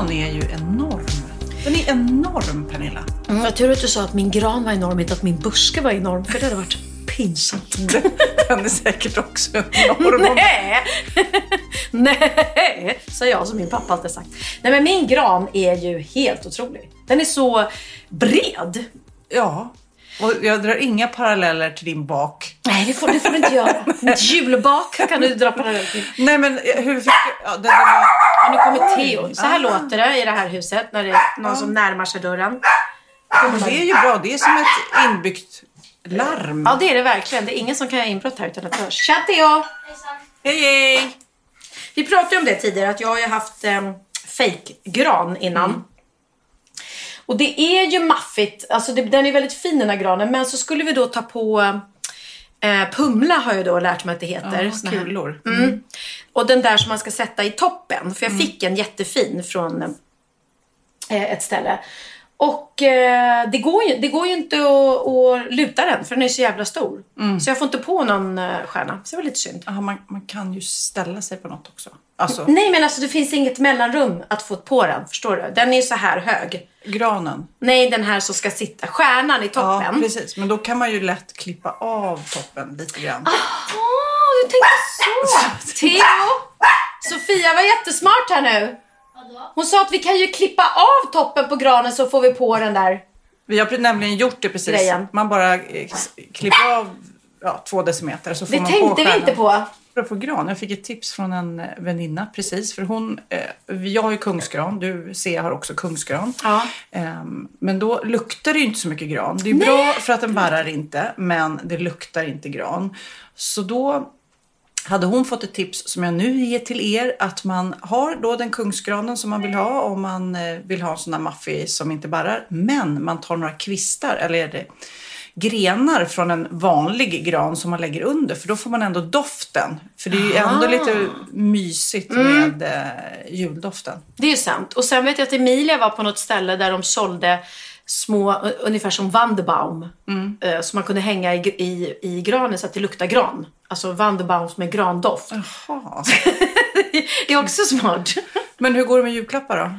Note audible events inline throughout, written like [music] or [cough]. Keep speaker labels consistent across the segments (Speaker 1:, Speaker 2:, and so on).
Speaker 1: gran är ju enorm. Den är enorm, Pernilla.
Speaker 2: Mm, jag tur att du sa att min gran var enorm, inte att min buske var enorm. För det hade varit pinsamt. [laughs]
Speaker 1: Den är säkert också enorm. [laughs]
Speaker 2: Nej! [laughs] Nej! Sa jag som min pappa alltid sagt. Nej men min gran är ju helt otrolig. Den är så bred.
Speaker 1: Ja. Och jag drar inga paralleller till din bak.
Speaker 2: Nej, det får, det får du inte göra. [laughs] Mitt julbak kan du dra parallell till.
Speaker 1: Nej men eh, hur fick du... Ja, var...
Speaker 2: Och nu kommer Theo. Så här låter det i det här huset när det är någon som närmar sig dörren.
Speaker 1: Men det är ju bra. Det är som ett inbyggt larm.
Speaker 2: Ja, det är det verkligen. Det är ingen som kan göra inbrott här utan att hörs. Tja Theo!
Speaker 1: Hej hej!
Speaker 2: Vi pratade om det tidigare att jag har ju haft um, fake-gran innan. Och det är ju maffigt. Alltså det, den är väldigt fin den här granen. Men så skulle vi då ta på eh, Pumla har jag då lärt mig att det heter.
Speaker 1: Ja, kulor.
Speaker 2: Mm. Och den där som man ska sätta i toppen. För jag fick en jättefin från eh, ett ställe. Och eh, det, går ju, det går ju inte att, att luta den för den är så jävla stor. Så jag får inte på någon eh, stjärna. Så det var lite synd.
Speaker 1: Ja, man, man kan ju ställa sig på något också. Alltså,
Speaker 2: Nej men alltså det finns inget mellanrum att få på den. Förstår du? Den är så här hög.
Speaker 1: granen.
Speaker 2: Nej den här som ska sitta. Stjärnan i
Speaker 1: Ja,
Speaker 2: toppen.
Speaker 1: precis. Men då kan man ju lätt klippa av toppen lite grann.
Speaker 2: Åh, du tänkte så. [laughs] Theo! Sofia var jättesmart här nu. Hon sa att vi kan ju klippa av toppen på granen så får vi på den där.
Speaker 1: Vi har nämligen gjort det precis.
Speaker 2: Grejen.
Speaker 1: Man bara eh, klipper av ja, två decimeter så får
Speaker 2: Det
Speaker 1: man
Speaker 2: tänkte
Speaker 1: på
Speaker 2: vi
Speaker 1: stjärnan.
Speaker 2: inte på.
Speaker 1: Apropå gran, jag fick ett tips från en eh, väninna precis. För hon, eh, jag har ju kungsgran, du ser jag har också kungsgran.
Speaker 2: Ja.
Speaker 1: Ehm, men då luktar det ju inte så mycket gran. Det är bra för att den barrar inte, men det luktar inte gran. Så då hade hon fått ett tips som jag nu ger till er. Att man har då den kungsgranen som man vill ha om man eh, vill ha en sån här maffig som inte barrar. Men man tar några kvistar, eller är det grenar från en vanlig gran som man lägger under. För då får man ändå doften. För det är ju ändå lite mysigt med eh, juldoften.
Speaker 2: Det är ju sant. Och sen vet jag att Emilia var på något ställe där de sålde små, uh, ungefär som Wanderbaum. Uh, som man kunde hänga i, i, i granen så att det luktar gran. Alltså Wanderbaums med grandoft.
Speaker 1: Jaha. [laughs]
Speaker 2: det är också smart.
Speaker 1: Men hur går det med julklappar då?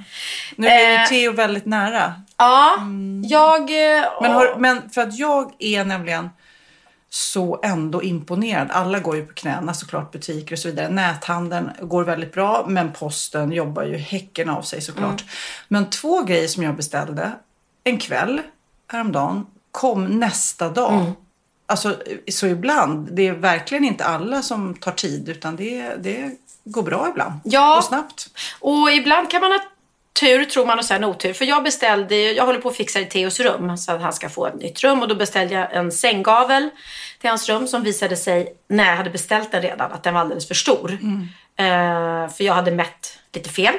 Speaker 1: Nu är ju
Speaker 2: Eh.
Speaker 1: Theo väldigt nära.
Speaker 2: Ja, jag... eh,
Speaker 1: Men, har, men för att jag är nämligen så ändå imponerad. Alla går ju på knäna såklart, butiker och så vidare. Näthandeln går väldigt bra, men posten jobbar ju häcken av sig såklart. Men två grejer som jag beställde en kväll häromdagen kom nästa dag. Alltså, så ibland, det är verkligen inte alla som tar tid utan det, det går bra ibland.
Speaker 2: Ja.
Speaker 1: Och snabbt.
Speaker 2: Och ibland kan man ha tur, tror man, och sen otur. För jag beställde, jag håller på att fixa i Theos rum så att han ska få ett nytt rum. Och då beställde jag en sänggavel till hans rum som visade sig, när jag hade beställt den redan, att den var alldeles för stor. Eh, för jag hade mätt lite fel.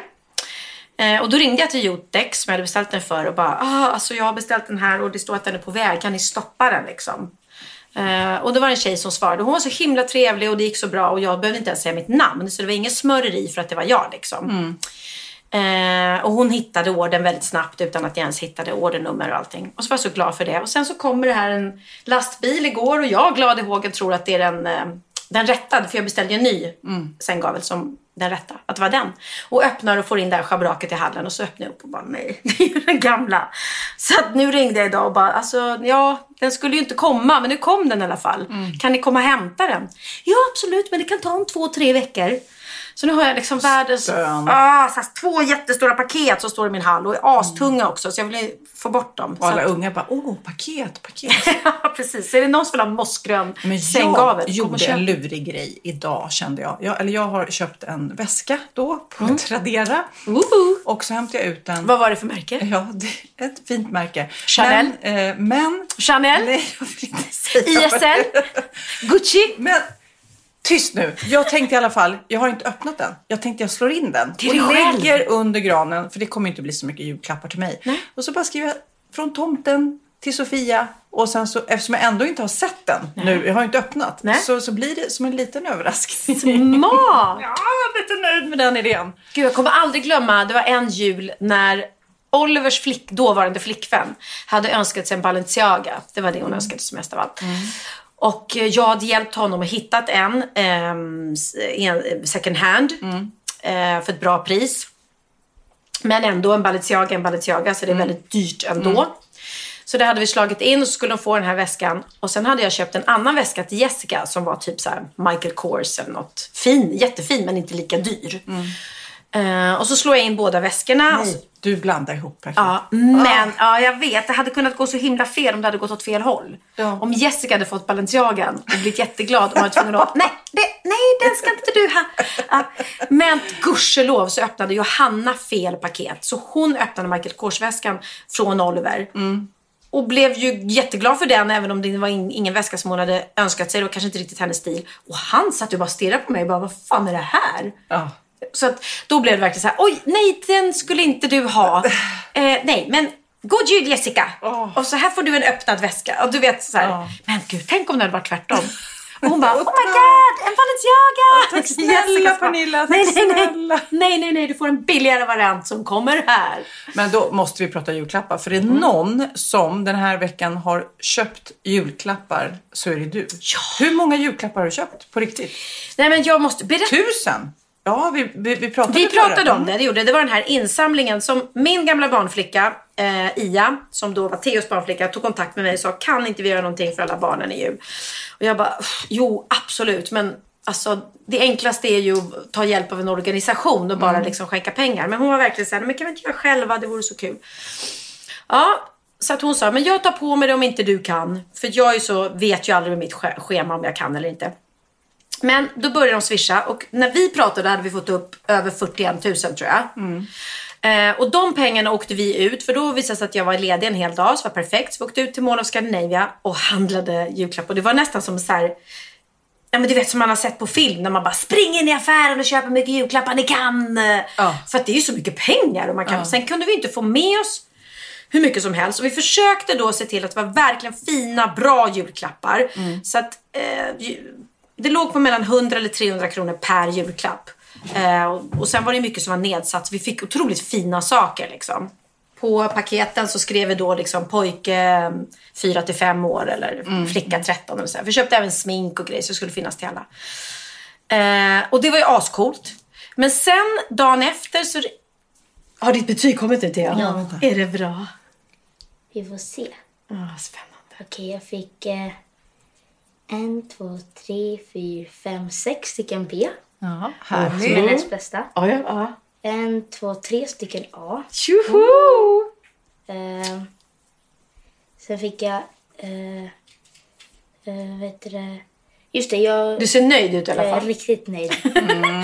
Speaker 2: Eh, och då ringde jag till Jotex som jag hade beställt den för och bara, ah, alltså jag har beställt den här och det står att den är på väg, kan ni stoppa den liksom? Eh, och då var det en tjej som svarade. Hon var så himla trevlig och det gick så bra och jag behövde inte ens säga mitt namn. Så det var ingen smöreri för att det var jag liksom. Eh, och hon hittade orden väldigt snabbt utan att jag ens hittade ordernummer och allting. Och så var jag så glad för det. Och sen så kommer det här en lastbil igår och jag glad i hågen tror att det är den, eh, den rättade. För jag beställde ju en ny sänggavel som den rätta, att det var den. Och öppnar och får in det här schabraket i hallen och så öppnar jag upp och bara nej, [laughs] det är ju den gamla. Så att nu ringde jag idag och bara alltså ja, den skulle ju inte komma men nu kom den i alla fall. Kan ni komma och hämta den? Ja absolut men det kan ta om två, tre veckor. Så nu har jag liksom världens
Speaker 1: Stön.
Speaker 2: ah, så här, två jättestora paket som står i min hall och är astunga också så jag vill få bort dem.
Speaker 1: Och alla
Speaker 2: att-
Speaker 1: unga bara, åh, paket, paket. [laughs]
Speaker 2: Ja, precis. Så är det någon som vill ha mossgrön
Speaker 1: Men
Speaker 2: sänggavel,
Speaker 1: jag gjorde en lurig grej idag kände jag. jag. Eller jag har köpt en väska då på Tradera.
Speaker 2: Woho!
Speaker 1: Och så hämtade jag ut den.
Speaker 2: Vad var det för märke?
Speaker 1: Ja, det är ett fint märke.
Speaker 2: Chanel?
Speaker 1: Men, eh, men
Speaker 2: Chanel?
Speaker 1: Nej, jag vill inte säga
Speaker 2: ISL? Gucci?
Speaker 1: Men tyst nu. Jag tänkte i alla fall, jag har inte öppnat den. Jag tänkte jag slår in den.
Speaker 2: Till
Speaker 1: och
Speaker 2: dig själv.
Speaker 1: lägger under granen, för det kommer inte bli så mycket julklappar till mig. Och så bara skriver jag från tomten till Sofia. Och sen så, eftersom jag ändå inte har sett den nu, jag har inte öppnat,
Speaker 2: Nej.
Speaker 1: så, så blir det som en liten överraskning.
Speaker 2: Smart! [laughs]
Speaker 1: Ja, jag är lite nöjd med den idén.
Speaker 2: Gud, jag kommer aldrig glömma, det var en jul när Olivers flick, dåvarande flickvän hade önskat sig en Balenciaga. Det var det hon önskade sig mest av allt. Och jag hade hjälpt honom att hitta en, ehm, en second hand eh, för ett bra pris. Men ändå en Balenciaga, en Balenciaga, så det är väldigt dyrt ändå. Så det hade vi slagit in och så skulle de få den här väskan. Och sen hade jag köpt en annan väska till Jessica som var typ så här Michael Kors eller något. Fin, jättefin men inte lika dyr. Eh, och så slår jag in båda väskorna. Och så-
Speaker 1: Nej, du blandar ihop perfekt.
Speaker 2: Ja, men ja, jag vet. Det hade kunnat gå så himla fel om det hade gått åt fel håll.
Speaker 1: Ja.
Speaker 2: Om Jessica hade fått Balenciagan och blivit jätteglad och varit tvungen att [laughs] nej, det, nej, den ska inte du ha. Ja. Men gudskelov så öppnade Johanna fel paket. Så hon öppnade Michael Kors-väskan från Oliver. Och blev ju jätteglad för den även om det var in, ingen väska som hon hade önskat sig. Det var kanske inte riktigt hennes stil. Och han satt ju bara och stirrade på mig och bara, vad fan är det här?
Speaker 1: Ja.
Speaker 2: Så att då blev det verkligen så här, oj nej den skulle inte du ha. [sighs] Eh, nej men god jul Jessica.
Speaker 1: Åh.
Speaker 2: Och så här får du en öppnad väska. Och du vet så här,
Speaker 1: Ja.
Speaker 2: men gud tänk om det hade varit tvärtom. Och hon bara, [laughs] oh my god, en Balenciaga!
Speaker 1: Tack snälla,
Speaker 2: bara,
Speaker 1: Pernilla, tack
Speaker 2: nej, nej, nej,
Speaker 1: snälla.
Speaker 2: nej, nej, nej, du får en billigare variant som kommer här.
Speaker 1: Men då måste vi prata julklappar. För det är någon som den här veckan har köpt julklappar så är det du. Hur många julklappar har du köpt på riktigt?
Speaker 2: Nej men jag måste berätta.
Speaker 1: Tusen? Ja, vi, vi, vi pratade
Speaker 2: Vi pratade om det, det gjorde det. var den här insamlingen som min gamla barnflicka eh, Ia, som då var Theos barnflicka, tog kontakt med mig och sa kan inte vi göra någonting för alla barnen i jul? Och jag bara, "Uff, jo absolut men alltså det enklaste är ju att ta hjälp av en organisation och bara liksom skänka pengar. Men hon var verkligen såhär, men kan vi inte göra själva, det vore så kul. Ja, så att hon sa, men jag tar på mig det om inte du kan. För jag är så, vet ju aldrig med mitt sch- schema om jag kan eller inte. Men då började de swisha och när vi pratade hade vi fått upp över 41 000 tror jag. Eh, och de pengarna åkte vi ut för då visade det sig att jag var ledig en hel dag så det var perfekt. Så vi åkte ut till Mall of Scandinavia och handlade julklappar. Och det var nästan som så här, Ja men du vet som man har sett på film när man bara springer in i affären och köper mycket julklappar ni kan.
Speaker 1: Ja.
Speaker 2: För att det är ju så mycket pengar. Och man kan, Sen kunde vi inte få med oss hur mycket som helst. Och vi försökte då se till att det var verkligen fina, bra julklappar. Så att eh, det låg på mellan 100 eller 300 kronor per julklapp. Eh, och, sen var det mycket som var nedsatt. Så vi fick otroligt fina saker liksom. På paketen så skrev vi då liksom pojke 4 till 5 år eller flicka 13 eller så. Vi köpte även smink och grejer så det skulle finnas till alla. Eh, och det var ju ascoolt. Men sen dagen efter så... Har ditt betyg kommit nu Thea?
Speaker 3: Ja.
Speaker 2: Är det bra?
Speaker 3: Vi får se.
Speaker 2: Ah, spännande.
Speaker 3: Okej, jag fick eh, en, två, tre, fyra, fem, sex stycken B.
Speaker 1: Ja,
Speaker 3: Som är
Speaker 1: härligt.
Speaker 3: näst bästa.
Speaker 2: Ja, ja, ja.
Speaker 3: En, två, tre stycken A.
Speaker 2: Tjoho!
Speaker 3: Eh, sen fick jag... Eh, eh, vet du det? Just det, jag,
Speaker 2: Du ser nöjd ut i alla
Speaker 3: jag är
Speaker 2: fall.
Speaker 3: riktigt nöjd. [laughs]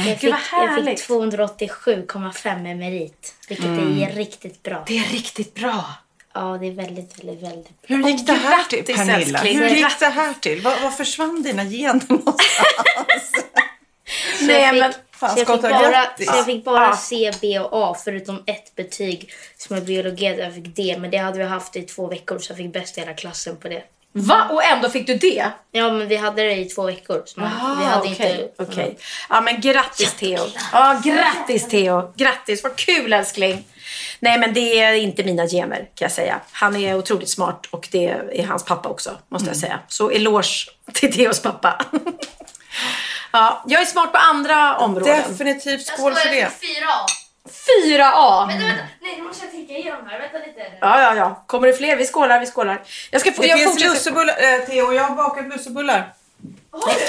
Speaker 3: Jag, fick,
Speaker 2: vad
Speaker 3: jag
Speaker 2: härligt.
Speaker 3: fick 287,5 i merit. Vilket är riktigt bra.
Speaker 2: Det är riktigt bra.
Speaker 3: Ja, det är väldigt, väldigt, väldigt bra.
Speaker 1: Hur gick det här till Pernilla?
Speaker 2: älskling.
Speaker 1: Hur gick det här till? Var, var försvann dina gener [laughs] någonstans? [laughs]
Speaker 2: Nej,
Speaker 3: jag fick,
Speaker 2: men-
Speaker 1: Fan,
Speaker 3: så jag fick bara, så jag fick bara. C, B och A förutom ett betyg som är biologi där jag fick D. Men det hade vi haft i två veckor så jag fick bäst i hela klassen på det.
Speaker 2: Va? Och ändå fick du det?
Speaker 3: Ja men vi hade det i två veckor. Så man, vi hade
Speaker 2: Ah, okej,
Speaker 3: inte...
Speaker 2: okej. Ja, men grattis Theo. Ja, grattis Theo. Grattis, vad kul älskling. Nej, men det är inte mina gener kan jag säga. Han är otroligt smart och det är hans pappa också, måste jag säga. Så eloge till Theos pappa. [laughs] Ja, jag är smart på andra områden.
Speaker 1: Definitivt skål för det.
Speaker 3: 4A.
Speaker 2: 4A.
Speaker 3: Vänta, vänta. Nej, nu måste jag tänka igenom här. Vänta lite.
Speaker 2: Ja, ja, ja. Kommer det fler? Vi skålar, vi skålar. Jag ska få,
Speaker 1: Det
Speaker 2: jag
Speaker 1: finns
Speaker 2: fortsätter.
Speaker 1: lussebullar, eh, Theo, jag har bakat lussebullar.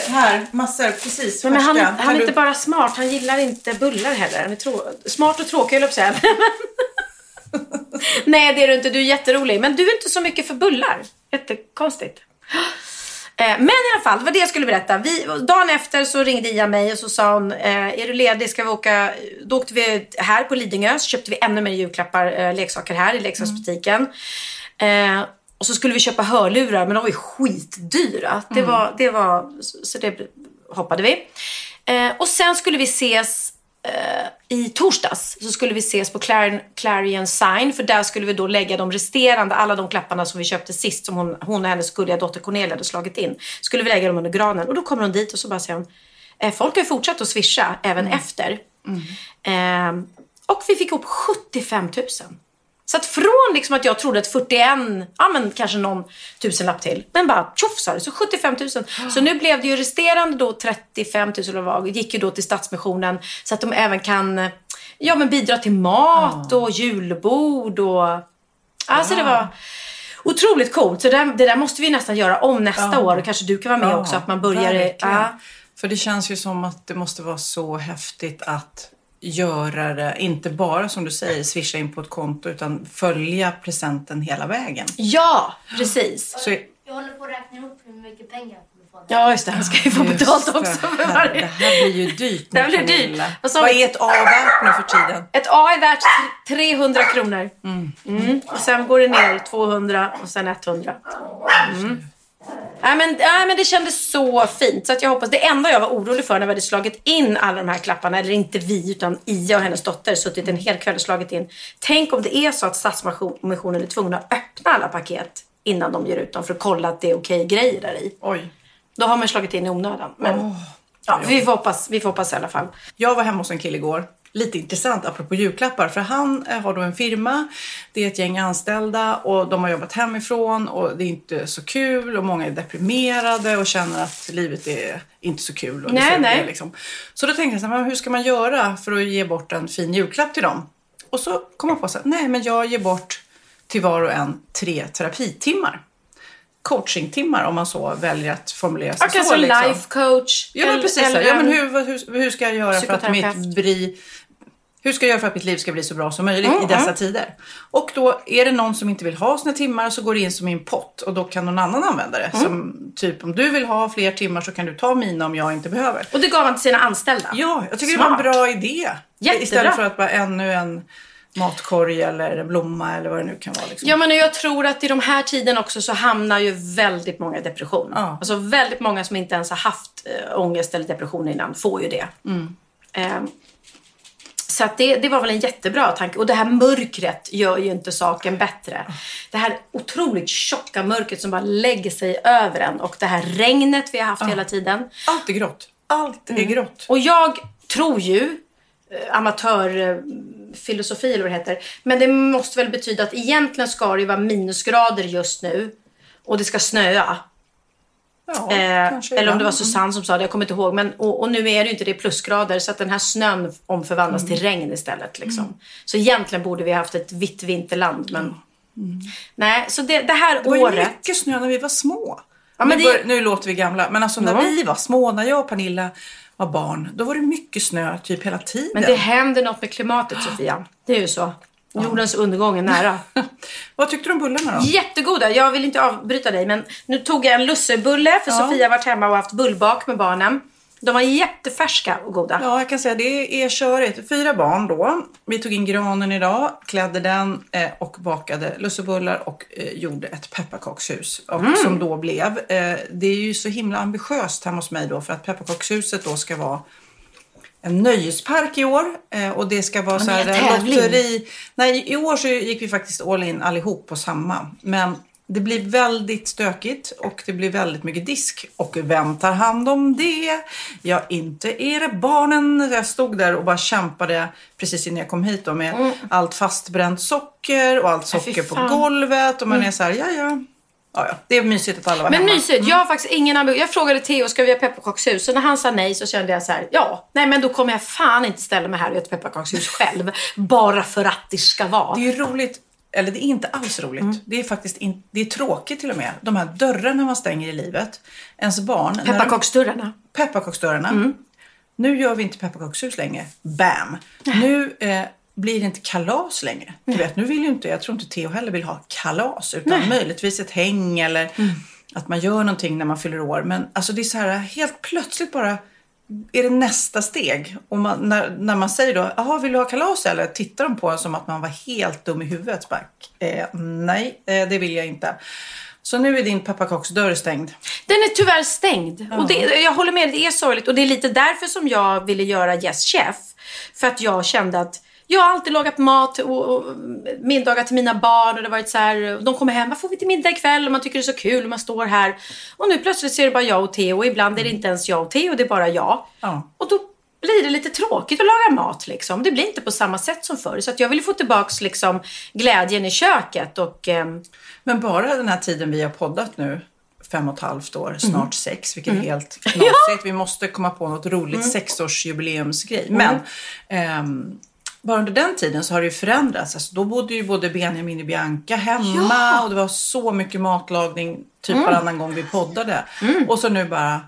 Speaker 1: Här, massor, precis.
Speaker 2: Men, men han,
Speaker 1: färska.
Speaker 2: han
Speaker 1: Kan
Speaker 2: är
Speaker 1: du-
Speaker 2: inte bara smart, han gillar inte bullar heller. Han är trå- smart och tråkig höll jag på att säga. [laughs] Nej, det är du inte. Du är jätterolig. Men du är inte så mycket för bullar. Jättekonstigt. Eh, Men i alla fall, det var det jag skulle berätta. Vi, dagen efter så ringde Ia mig och så sa hon, eh, är du ledig? Ska vi åka? Då åkte vi här på Lidingö, så köpte vi ännu mer julklappar, eh, leksaker här i leksaksbutiken. Eh, och så skulle vi köpa hörlurar, men de var ju skitdyra. Det var, det var, så det hoppade vi. Och sen skulle vi ses i torsdags så skulle vi ses på Clarion, Clarion Sign för där skulle vi då lägga de resterande, alla de klapparna som vi köpte sist som hon, hon och hennes gulliga dotter Cornelia hade slagit in. Skulle vi lägga dem under granen och då kommer hon dit och så bara säger hon eh, folk har ju fortsatt att swisha även efter. Eh, och vi fick ihop 75 000. Så att från liksom att jag trodde att 41, ja men kanske någon tusenlapp till. Men bara tjoff sa det, så 75 000. Så nu blev det ju resterande då 35 000 eller vad, gick ju då till Stadsmissionen. Så att de även kan ja, men bidra till mat och julbord och... Alltså det var otroligt coolt. Så det där, det där måste vi nästan göra om nästa år. Och kanske du kan vara med
Speaker 1: Ja,
Speaker 2: också. Att man börjar... Ja.
Speaker 1: För det känns ju som att det måste vara så häftigt att göra det, inte bara som du säger swisha in på ett konto utan följa presenten hela vägen.
Speaker 2: ja, precis.
Speaker 1: Så,
Speaker 3: Jag håller på att räkna ihop hur mycket pengar jag kommer få.
Speaker 2: Ja, just det. Han ska ju få
Speaker 1: Just
Speaker 2: betalt
Speaker 1: det.
Speaker 2: också för varje...
Speaker 1: Det här blir ju dyrt
Speaker 2: Det blir dyrt. Vad
Speaker 1: Vad är ett A värt nu för tiden?
Speaker 2: Ett A är värt tre- 300 kronor. Mm. Och sen går det ner 200 och sen 100. Mm. Nej, men, nej, men det kändes så fint. Så att jag hoppas, det enda jag var orolig för när vi hade slagit in alla de här klapparna, eller inte vi utan Ia och hennes dotter, suttit en hel kväll och slagit in. Tänk om det är så att Stadsmissionen är tvungna att öppna alla paket innan de ger ut dem för att kolla att det är okej grejer där i.
Speaker 1: Oj.
Speaker 2: Då har man slagit in i onödan. Men ja, vi, får hoppas, vi får hoppas i alla fall.
Speaker 1: Jag var hemma hos en kille igår. Lite intressant apropå julklappar. För han eh, har då en firma. Det är ett gäng anställda och de har jobbat hemifrån och det är inte så kul och många är deprimerade och känner att livet är inte så kul. Och
Speaker 2: Nej,
Speaker 1: så,
Speaker 2: nej.
Speaker 1: Liksom. så då tänkte jag så här, hur ska man göra för att ge bort en fin julklapp till dem? Och så kom jag på här, nej men jag ger bort till var och en tre terapitimmar. Coachingtimmar om man så väljer att formulera sig
Speaker 2: kanske
Speaker 1: så. liksom.
Speaker 2: life coach.
Speaker 1: Ja men precis.
Speaker 2: eller
Speaker 1: ja, men
Speaker 2: en-
Speaker 1: hur, hur, hur ska jag göra för att mitt bli, hur ska jag göra för att mitt liv ska bli så bra som möjligt
Speaker 2: Mm,
Speaker 1: i dessa tider? Och då är det någon som inte vill ha sina timmar så går det in som i en pott och då kan någon annan använda det.
Speaker 2: Mm.
Speaker 1: Som typ om du vill ha fler timmar så kan du ta mina om jag inte behöver.
Speaker 2: Och det gav han till sina anställda.
Speaker 1: Ja, jag tycker det var en
Speaker 2: Smart.
Speaker 1: bra idé.
Speaker 2: Jättebra.
Speaker 1: Istället för att bara ännu en matkorg eller en blomma eller vad det nu kan vara. Liksom.
Speaker 2: Ja, men jag tror att i de här tiderna också så hamnar ju väldigt många i depression.
Speaker 1: Ja.
Speaker 2: Alltså väldigt många som inte ens har haft äh, ångest eller depression innan får ju det.
Speaker 1: Mm.
Speaker 2: Ehm, så det, det var väl en jättebra tanke. Och det här mörkret gör ju inte saken bättre. Det här otroligt tjocka mörkret som bara lägger sig över en. Och det här regnet vi har haft hela tiden.
Speaker 1: Allt är grått. Allt är grått.
Speaker 2: Och jag tror ju, eh, amatörfilosofi eller vad det heter, men det måste väl betyda att egentligen ska det ju vara minusgrader just nu och det ska snöa.
Speaker 1: Ja,
Speaker 2: Eh, eller om det var. Susanne som sa det, jag kommer inte ihåg. Men, och, och nu är det ju inte det plusgrader så att den här snön omförvandlas
Speaker 1: Mm.
Speaker 2: till regn istället. Liksom. Så egentligen borde vi ha haft ett vitt vinterland. Men... Nej, så det, det här
Speaker 1: Det var ju
Speaker 2: året.
Speaker 1: mycket snö när vi var små.
Speaker 2: Ja,
Speaker 1: nu,
Speaker 2: det-
Speaker 1: bör, nu låter vi gamla, men alltså när
Speaker 2: Ja.
Speaker 1: vi var små, när jag och Pernilla var barn, då var det mycket snö typ hela tiden.
Speaker 2: Men det händer något med klimatet Sofia. Det är ju så. Jordens undergång är nära. [laughs]
Speaker 1: Vad tyckte du om bullarna då?
Speaker 2: Jättegoda. Jag vill inte avbryta dig men nu tog jag en lussebulle för
Speaker 1: Ja.
Speaker 2: Sofia har varit hemma och haft bullbak med barnen. De var jättefärska och goda.
Speaker 1: Ja, jag kan säga det är körigt. Fyra barn då. Vi tog in granen idag, klädde den eh, och bakade lussebullar och eh, gjorde ett pepparkakshus. Och
Speaker 2: Mm.
Speaker 1: Som då blev. Eh, det är ju så himla ambitiöst hemma hos mig då för att pepparkakshuset då ska vara en nöjespark i år eh, och det ska vara så här lotteri. Nej, i år så gick vi faktiskt all in allihop på samma. Men det blir väldigt stökigt och det blir väldigt mycket disk. Och vem tar hand om det? Ja, inte är det barnen. Jag stod där och bara kämpade precis innan jag kom hit då med allt fastbränt socker och allt
Speaker 2: Mm. Ja,
Speaker 1: socker på.
Speaker 2: Mm.
Speaker 1: golvet. Och man är så här, ja ja. Ja, ja. Det är mysigt att alla var
Speaker 2: Men
Speaker 1: hemma.
Speaker 2: mysigt. Jag har faktiskt ingen ambition. Jag frågade Theo, ska vi ha pepparkakshus? Och när han sa nej så kände jag så här, ja, nej men då kommer jag fan inte ställa mig här och göra ett pepparkakshus [laughs] själv. bara för att det ska vara.
Speaker 1: Det är ju roligt, eller det är inte alls roligt.
Speaker 2: Mm.
Speaker 1: Det är faktiskt in, det är tråkigt till och med. De här dörrarna man stänger i livet. Ens barn.
Speaker 2: Pepparkaksdörrarna.
Speaker 1: Pepparkaksdörrarna. Nu gör vi inte pepparkakshus längre. Bam! Nu eh, blir det inte kalas längre. Du vet, nu vill ju inte, jag tror inte Theo heller vill ha kalas. Utan möjligtvis ett häng eller att man gör någonting när man fyller år. Men alltså det är så här helt plötsligt bara är det nästa steg. Och man, när, när man säger då, jaha vill du ha kalas eller? Tittar de på en som att man var helt dum i huvudet. Bara, eh, nej, eh, det vill jag inte. Så nu är din pepparkaksdörr stängd.
Speaker 2: Den är tyvärr stängd. Och det, jag håller med, det är sorgligt. Och det är lite därför som jag ville göra Yes Chef. För att jag kände att jag har alltid lagat mat och, och middagar till mina barn och det varit så här, de kommer hem, vad får vi till middag ikväll? Och man tycker det är så kul och man står här. Och nu plötsligt så är det bara jag och Theo och ibland är det inte ens jag och Theo, det är bara jag.
Speaker 1: Ja.
Speaker 2: Och då blir det lite tråkigt att laga mat liksom. Det blir inte på samma sätt som förr. Så jag vill få tillbaks liksom glädjen i köket och ehm,
Speaker 1: Men bara den här tiden vi har poddat nu, fem och ett halvt år,
Speaker 2: Mm.
Speaker 1: snart sex, vilket är helt [laughs] knasigt. Vi måste komma på något roligt
Speaker 2: Mm.
Speaker 1: sexårsjubileumsgrej. Men ehm, bara under den tiden så har det ju förändrats. Alltså, då bodde ju både Benjamin och Bianca hemma och det var så mycket matlagning typ
Speaker 2: Mm.
Speaker 1: varannan gång vi poddade. Och så nu bara,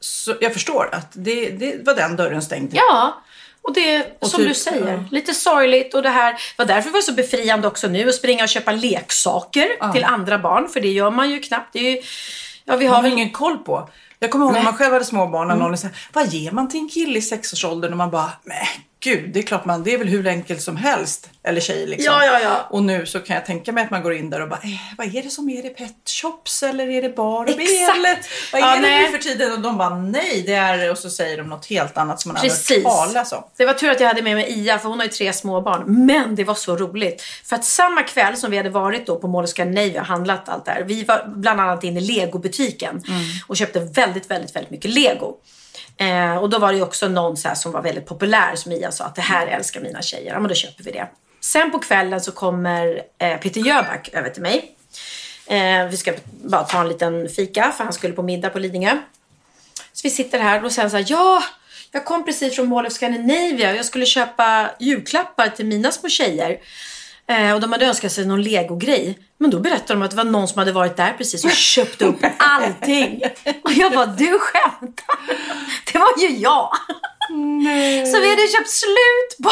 Speaker 1: så, jag förstår att det, det var den dörren stängd.
Speaker 2: Ja, och det
Speaker 1: Och
Speaker 2: som
Speaker 1: typ,
Speaker 2: du säger,
Speaker 1: ja.
Speaker 2: lite sorgligt och det här var därför det var så befriande också nu att springa och köpa leksaker till andra barn för det gör man ju knappt. Det är ju, ja, vi
Speaker 1: har man
Speaker 2: väl
Speaker 1: ingen koll på. Jag kommer ihåg när man själv hade små barn
Speaker 2: Mm.
Speaker 1: och någon så här, vad ger man till en kille i sexårsåldern? Och man bara, nej gud, det är klart man, det är väl hur enkelt som helst. Eller tjej liksom.
Speaker 2: Ja, ja, ja.
Speaker 1: Och nu så kan jag tänka mig att man går in där och bara, eh, vad är det som är det? Pet shops eller är det Barbie? Eller vad är
Speaker 2: Ja,
Speaker 1: det
Speaker 2: nej.
Speaker 1: nu för tiden? Och de bara, nej det är, och så säger de något helt annat som man aldrig
Speaker 2: Precis.
Speaker 1: hört talas om.
Speaker 2: Det var tur att jag hade med mig Ia för hon har ju tre små barn. Men det var så roligt. För att samma kväll som vi hade varit då på Mall of Scandinavia och handlat allt där. Vi var bland annat inne i legobutiken och köpte väldigt, väldigt, väldigt mycket lego. Eh, och då var det ju också någon så här som var väldigt populär som Mia sa att det här älskar mina tjejer. Ja men då köper vi det. Sen på kvällen så kommer eh, Peter Jöback över till mig. Eh, vi ska bara ta en liten fika för han skulle på middag på Lidingö. Så vi sitter här och sen så här, ja, jag kom precis från Mall of Scandinavia och jag skulle köpa julklappar till mina små tjejer. Eh, och de hade önskat sig någon legogrej. Men då berättade de att det var någon som hade varit där precis och köpt upp [laughs] allting. Och jag bara, du skämtar? Det var ju jag. Så vi hade köpt slut på...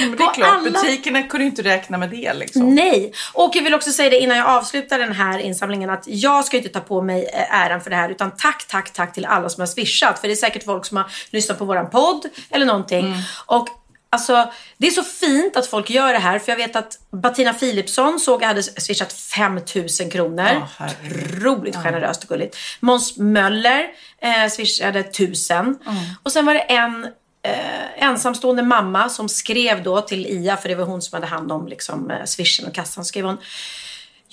Speaker 1: Men det är klart,
Speaker 2: alla-
Speaker 1: butikerna kunde ju inte räkna med det liksom.
Speaker 2: Nej, och jag vill också säga det innan jag avslutar den här insamlingen att jag ska inte ta på mig eh, äran för det här utan tack, tack, tack till alla som har swishat. För det är säkert folk som har lyssnat på våran podd eller någonting. Och alltså, det är så fint att folk gör det här för jag vet att Bettina Philipsson såg jag hade swishat 5000 kronor.
Speaker 1: Herregud.
Speaker 2: Otroligt generöst och gulligt. Måns Möller eh, swishade 1000. Och sen var det en eh, ensamstående mamma som skrev då till Ia, för det var hon som hade hand om liksom, eh, swishen och kassan, skrev hon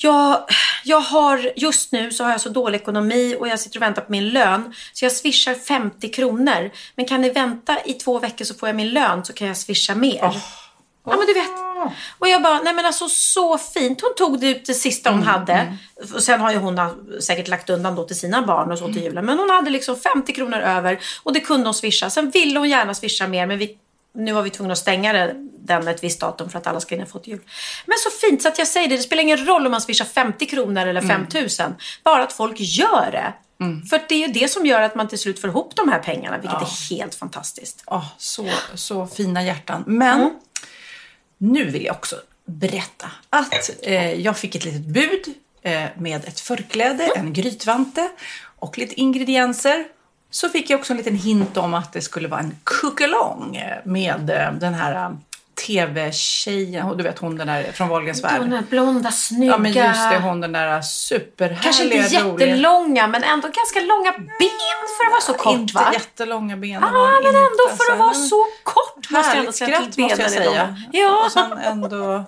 Speaker 2: jag, jag har, just nu så har jag så dålig ekonomi och jag sitter och väntar på min lön. Så jag swishar 50 kronor. Men kan ni vänta i två veckor så får jag min lön så kan jag swisha mer. Ja men du vet. Och jag bara, nej men alltså så fint. Hon tog det ut det sista hon hade. Och sen har ju hon säkert lagt undan då till sina barn och så till julen. Men hon hade liksom 50 kronor över och det kunde hon swisha. Sen ville hon gärna swisha mer men vi, nu var vi tvungna att stänga den ett visst datum för att alla ska hinna få till jul. Men så fint så att jag säger det, det spelar ingen roll om man swishar 50 kronor eller 5000. Bara att folk gör det. För det är ju det som gör att man till slut får ihop de här pengarna, vilket är helt fantastiskt.
Speaker 1: Åh, så, så fina hjärtan. Men
Speaker 2: Mm.
Speaker 1: nu vill jag också berätta att eh, jag fick ett litet bud eh, med ett förkläde, en grytvante och lite ingredienser. Så fick jag också en liten hint om att det skulle vara en cookalong eh, med eh, den här eh, tv-tjejen, du vet hon den där från Wahlgrens värld.
Speaker 2: De där blonda, snygga.
Speaker 1: Ja men just det, hon den där superhärliga,
Speaker 2: Kanske inte
Speaker 1: roliga.
Speaker 2: jättelånga, men ändå ganska långa ben för att vara så kort
Speaker 1: Inte
Speaker 2: va?
Speaker 1: jättelånga ben.
Speaker 2: Ah, men ändå för att vara så kort
Speaker 1: Härligt skratt måste jag säga.
Speaker 2: Ja.
Speaker 1: Och sen ändå...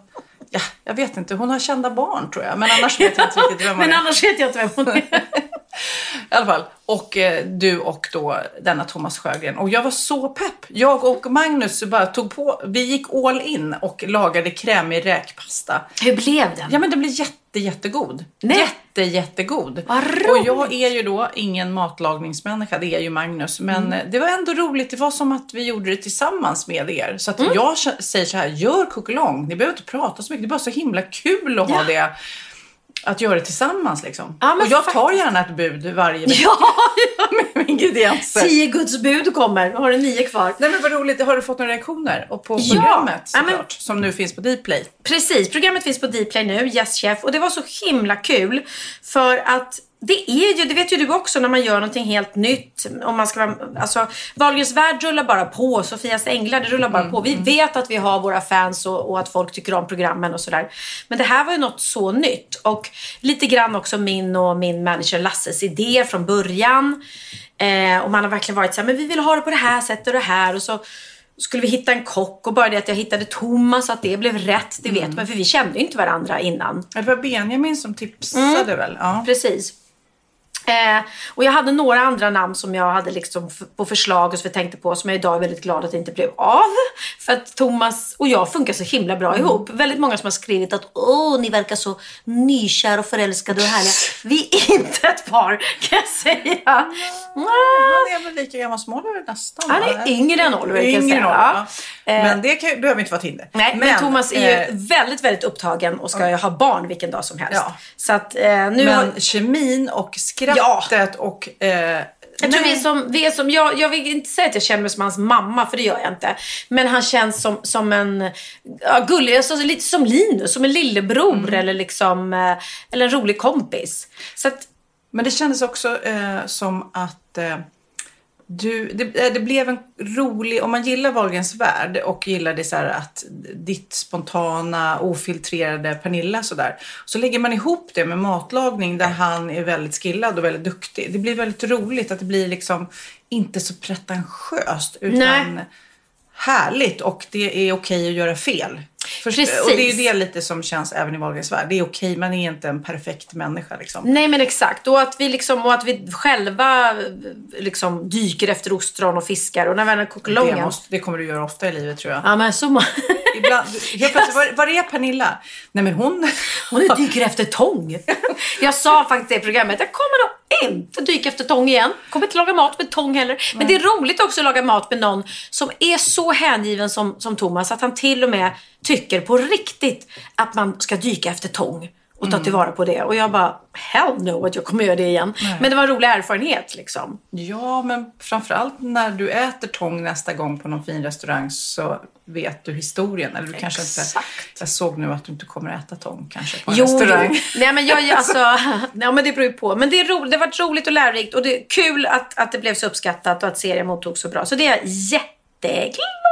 Speaker 1: Ja, jag vet inte. Hon har kända barn tror jag. Men annars vet jag inte riktigt vem hon
Speaker 2: Men
Speaker 1: är.
Speaker 2: annars vet jag inte vem hon är. [laughs]
Speaker 1: I alla fall. Och eh, du och då denna Thomas Sjögren. Och jag var så pepp. Jag och Magnus bara tog på. Vi gick all in och lagade krämig räkpasta.
Speaker 2: Hur blev den?
Speaker 1: Ja men det blev jätte, jätte, jättegod.
Speaker 2: Nej.
Speaker 1: Jätte, jättegod.
Speaker 2: Vad
Speaker 1: Och jag är ju då ingen matlagningsmänniska, det är ju Magnus. Men
Speaker 2: Mm.
Speaker 1: det var ändå roligt, det var som att vi gjorde det tillsammans med er. Så att
Speaker 2: Mm.
Speaker 1: jag säger så här, gör kokelong. Ni behöver inte prata så mycket, det är bara så himla kul att ha det. Att göra det tillsammans liksom.
Speaker 2: Ja, men
Speaker 1: och jag tar
Speaker 2: faktiskt.
Speaker 1: gärna ett bud varje vecka
Speaker 2: Ja, [laughs]
Speaker 1: med ingredienser.
Speaker 2: tio Guds bud kommer. Då har du nio kvar.
Speaker 1: Nej men vad roligt, har du fått några reaktioner? Och på
Speaker 2: Ja.
Speaker 1: programmet
Speaker 2: Ja, men-
Speaker 1: såklart, som nu finns på Dplay.
Speaker 2: Precis, programmet finns på Dplay nu, Yes Chef. Och det var så himla kul. För att det är ju, det vet ju du också, när man gör någonting helt nytt. Om man ska vara, alltså, Wahlgrens värld rullar bara på. Sofias änglar, det rullar bara på. Vi vet att vi har våra fans och, och att folk tycker om programmen och sådär. Men det här var ju något så nytt. Och lite grann också min och min manager Lasses idé från början. Eh, och man har verkligen varit så här, men vi vill ha det på det här sättet och det här. Och så skulle vi hitta en kock och bara det att jag hittade Thomas, att det blev rätt, det vet man. För vi kände ju inte varandra innan.
Speaker 1: Det var Benjamin som tipsade väl? Ja.
Speaker 2: Precis. Eh, och jag hade några andra namn som jag hade liksom på förslag och som jag tänkte på som jag idag är väldigt glad att det inte blev av. För att Thomas och jag funkar så himla bra ihop. Väldigt många som har skrivit att åh, ni verkar så nykära och förälskade och härliga. Vi är inte ett par kan jag säga. Ah,
Speaker 1: Han är väl lika gammal som Oliver nästan?
Speaker 2: Han är yngre än Oliver kan jag säga.
Speaker 1: Ja.
Speaker 2: Eh,
Speaker 1: Men det kan, behöver inte vara Tinder.
Speaker 2: Nej, men, Thomas är ju
Speaker 1: eh,
Speaker 2: väldigt, väldigt upptagen och ska ju ha barn vilken dag som helst.
Speaker 1: Ja.
Speaker 2: Så att eh, nu har...
Speaker 1: men kemin och skrattet och... Eh,
Speaker 2: Jag tror
Speaker 1: nej.
Speaker 2: vi är som, vi är som jag, jag vill inte säga att jag känner mig som hans mamma, för det gör jag inte. Men han känns som, som en, ja, gullig, alltså, lite som Linus, som en lillebror
Speaker 1: Mm.
Speaker 2: eller liksom, eh, eller en rolig kompis. Så att,
Speaker 1: Men det kändes också eh, som att eh, du, det, eh, det blev en rolig, om man gillar Wahlgrens värld och gillar det så att ditt spontana, ofiltrerade Pernilla sådär. Så lägger man ihop det med matlagning där han är väldigt skillad och väldigt duktig. Det blir väldigt roligt att det blir liksom inte så pretentiöst utan
Speaker 2: Nej.
Speaker 1: härligt och det är okej att göra fel.
Speaker 2: Precis.
Speaker 1: och det är ju det lite som känns även i Wahlgrens värld. Det är okej, man är inte en perfekt människa liksom.
Speaker 2: nej men exakt. Och att vi, liksom, och att vi själva liksom, dyker efter ostron och fiskar. Och när vi hade
Speaker 1: Det,
Speaker 2: kokelongen.
Speaker 1: måste, det kommer du göra ofta i livet tror jag.
Speaker 2: Ja men så... [laughs]
Speaker 1: Ibland, helt plötsligt, [laughs] var, var är Pernilla? Nej men hon...
Speaker 2: Hon dyker efter tång. [laughs] Jag sa faktiskt i programmet, jag kommer nog inte dyka efter tång igen. Kommer inte laga mat med tång heller. Men det är roligt också att laga mat med någon som är så hängiven som, som Thomas att han till och med tycker på riktigt att man ska dyka efter tång och ta tillvara på det. Och jag bara, hell no att jag kommer göra det igen. Men det var en rolig erfarenhet liksom.
Speaker 1: Ja, men framförallt när du äter tång nästa gång på någon fin restaurang så vet du historien. Eller du kanske inte... Jag såg nu att du inte kommer äta tång kanske på en
Speaker 2: Jo, jo.
Speaker 1: restaurang.
Speaker 2: Nej, men jag, [laughs] alltså, ja, men det beror ju på. Men det, är roligt, det har varit roligt och lärorikt och det är kul att, att det blev så uppskattat och att serien mottogs så bra. Så det är jag jätteglad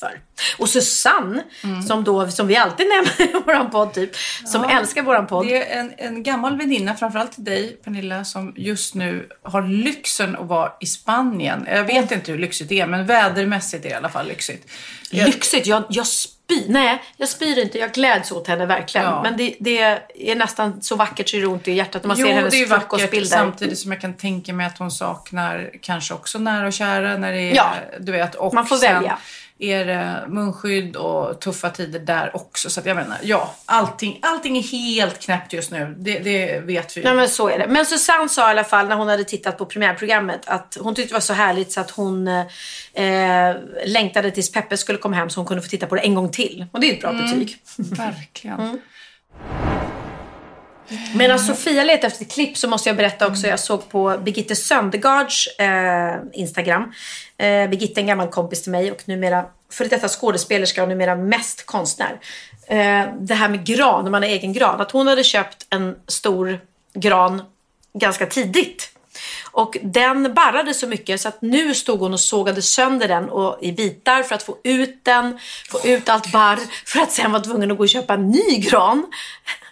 Speaker 2: för. Och Susanne,
Speaker 1: Mm.
Speaker 2: som, då, som vi alltid nämner i våran podd, typ, som älskar våran podd.
Speaker 1: Det är en, en gammal väninna, framförallt till dig Pernilla, som just nu har lyxen att vara i Spanien. Jag vet inte hur lyxigt det är, men vädermässigt är det i alla fall lyxigt.
Speaker 2: Lyxigt. Jag, jag spyr. Nej, jag spyr inte. Jag gläds åt henne verkligen.
Speaker 1: Ja.
Speaker 2: Men det, det är nästan så vackert så det ont i hjärtat när man
Speaker 1: Jo,
Speaker 2: ser hennes
Speaker 1: det är vackert
Speaker 2: frukostbilder.
Speaker 1: samtidigt som jag kan tänka mig att hon saknar kanske också nära och kära när det är,
Speaker 2: Ja.
Speaker 1: du vet, och
Speaker 2: Man får
Speaker 1: sen
Speaker 2: välja.
Speaker 1: Är det munskydd och tuffa tider där också. Så att jag menar, ja, allting, allting är helt knäppt just nu. Det, det vet vi ju.
Speaker 2: Nej men så är det. Men Susanne sa i alla fall när hon hade tittat på premiärprogrammet att hon tyckte det var så härligt så att hon eh, längtade tills Peppe skulle komma hem så hon kunde få titta på det en gång till. Och det är ett bra betyg. [laughs]
Speaker 1: Verkligen.
Speaker 2: Mm. Medan alltså, Sofia letar efter ett klipp så måste jag berätta också. Jag såg på Birgitte Söndergaards eh, Instagram. Eh, Birgitte är en gammal kompis till mig och numera för detta skådespelerska och numera mest konstnär. Eh, det här med gran, när man har egen gran. Att hon hade köpt en stor gran ganska tidigt. Och den barrade så mycket så att nu stod hon och sågade sönder den och, i bitar för att få ut den, få ut allt barr för att sen vara tvungen att gå och köpa en ny gran.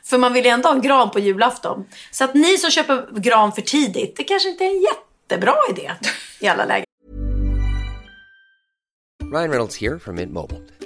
Speaker 2: För man vill ju ändå ha en gran på julafton. Så att ni som köper gran för tidigt, det kanske inte är en jättebra idé i alla lägen.
Speaker 4: Ryan Reynolds här från Mint Mobile.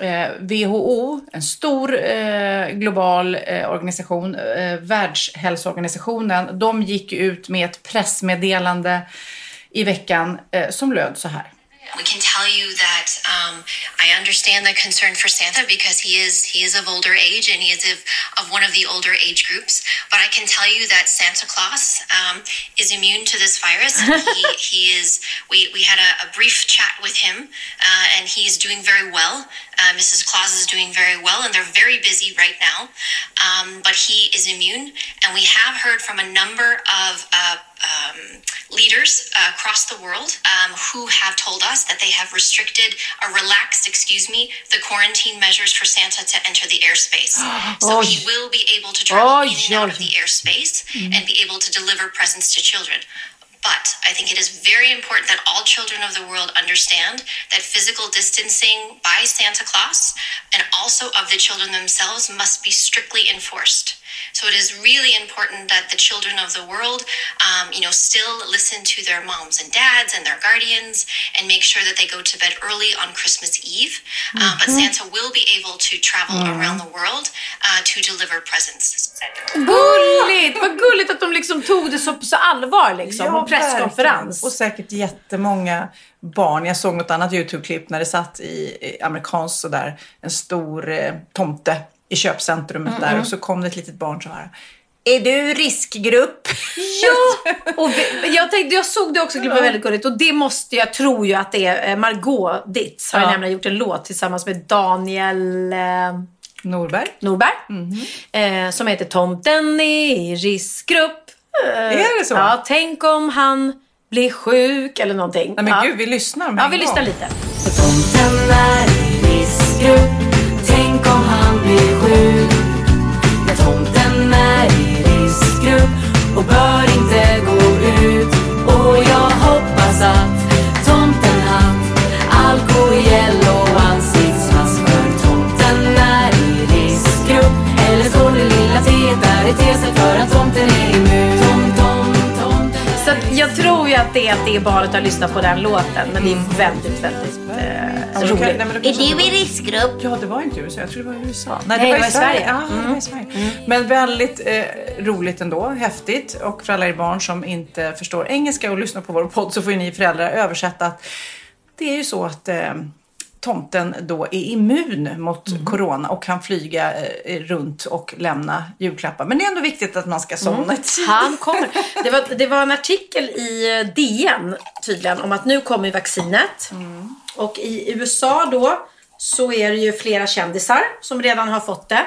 Speaker 1: eh, WHO, en stor eh, global eh, organisation, eh, Världshälsoorganisationen, de gick ut med ett pressmeddelande i veckan eh, som löd så här.
Speaker 5: We can tell you that um, I understand the concern for Santa because he is he is of older age and he is of, of one of the older age groups. But I can tell you that Santa Claus um, is immune to this virus. [laughs] he, he is. We, we had a, a brief chat with him, uh, and he's doing very well. Uh, Mrs. Claus is doing very well, and they're very busy right now. Um, but he is immune, and we have heard from a number of uh, um, leaders uh, across the world um, who have told us that they have restricted or relaxed, excuse me, the quarantine measures for Santa to enter the airspace. [gasps] so he will be able to travel in and out of the airspace and be able to deliver presents to children. But I think it is very important that all children of the world understand that physical distancing by Santa Claus and also of the children themselves must be strictly enforced. So it is really important that the children of the world, um, you know, still listen to their moms and dads and their guardians and make sure that they go to bed early on Christmas Eve. Uh, but Santa will be able to travel around the world uh, to deliver presents.
Speaker 2: Gulligt! Vad gulligt att de liksom tog det så, så allvar liksom.
Speaker 1: Ja,
Speaker 2: på presskonferens.
Speaker 1: Och säkert jättemånga barn. Jag såg något annat YouTube-klipp när det satt i, i amerikanskt sådär, en stor eh, tomte i köpcentrumet där och så kom det ett litet barn så här. Är du riskgrupp? [laughs]
Speaker 2: Ja! Och vi, jag, tänkte, jag såg det också, det var väldigt gulligt. Och det måste, jag tror ju att det är eh, Margot Ditz har
Speaker 1: Ja.
Speaker 2: nämligen gjort en låt tillsammans med Daniel eh,
Speaker 1: Norberg?
Speaker 2: Norberg. Eh, som heter Tomten i riskgrupp.
Speaker 1: Är det så?
Speaker 2: Ja, tänk om han blir sjuk eller någonting.
Speaker 1: Nej men
Speaker 2: ja.
Speaker 1: gud, vi lyssnar med
Speaker 2: Ja, vi
Speaker 1: gång.
Speaker 2: lyssnar lite.
Speaker 6: Tomten är i riskgrupp Tänk om han blir sjuk Ja, tomten är i riskgrupp och bör inte gå ut Och jag hoppas att
Speaker 2: ju att det är att det barnet har lyssnat på den låten. Men det är väldigt, väldigt eh,
Speaker 1: kan-
Speaker 2: roligt.
Speaker 1: nej, då kanske-
Speaker 2: i riskgrupp?
Speaker 1: Ja, det var inte USA. Jag tror det var i USA.
Speaker 2: Nej, det var i Sverige.
Speaker 1: Ja, det
Speaker 2: Mm.
Speaker 1: var i Sverige. Men väldigt eh, roligt ändå. Häftigt. Och för alla er barn som inte förstår engelska och lyssnar på vår podd så får ju ni föräldrar översätta att det är ju så att eh, tomten då är immun mot
Speaker 2: Mm.
Speaker 1: corona och kan flyga eh, runt och lämna julklappar. Men det är ändå viktigt att man ska somna
Speaker 2: Mm.
Speaker 1: i tid.
Speaker 2: Han kommer. Det var, det var en artikel i eh, DN tydligen om att nu kommer vaccinet. Och i USA då så är det ju flera kändisar som redan har fått det.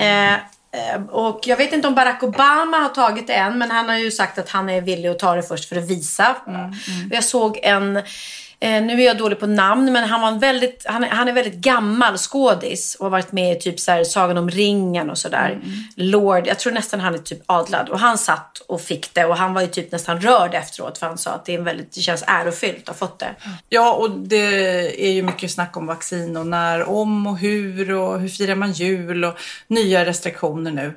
Speaker 2: Eh, eh, och jag vet inte om Barack Obama har tagit det än men han har ju sagt att han är villig att ta det först för att visa. Och Jag såg en Eh, nu är jag dålig på namn, men han, var en väldigt, han, är- han är väldigt gammal skådis och har varit med i typ så här, Sagan om ringen och sådär. Lord, jag tror nästan han är typ adlad. Och han satt och fick det och han var ju typ nästan rörd efteråt för han sa att det, är en väldigt, det känns ärofyllt att ha fått det.
Speaker 1: Ja, och det är ju mycket snack om vaccin och när, om och hur och hur firar man jul och nya restriktioner nu.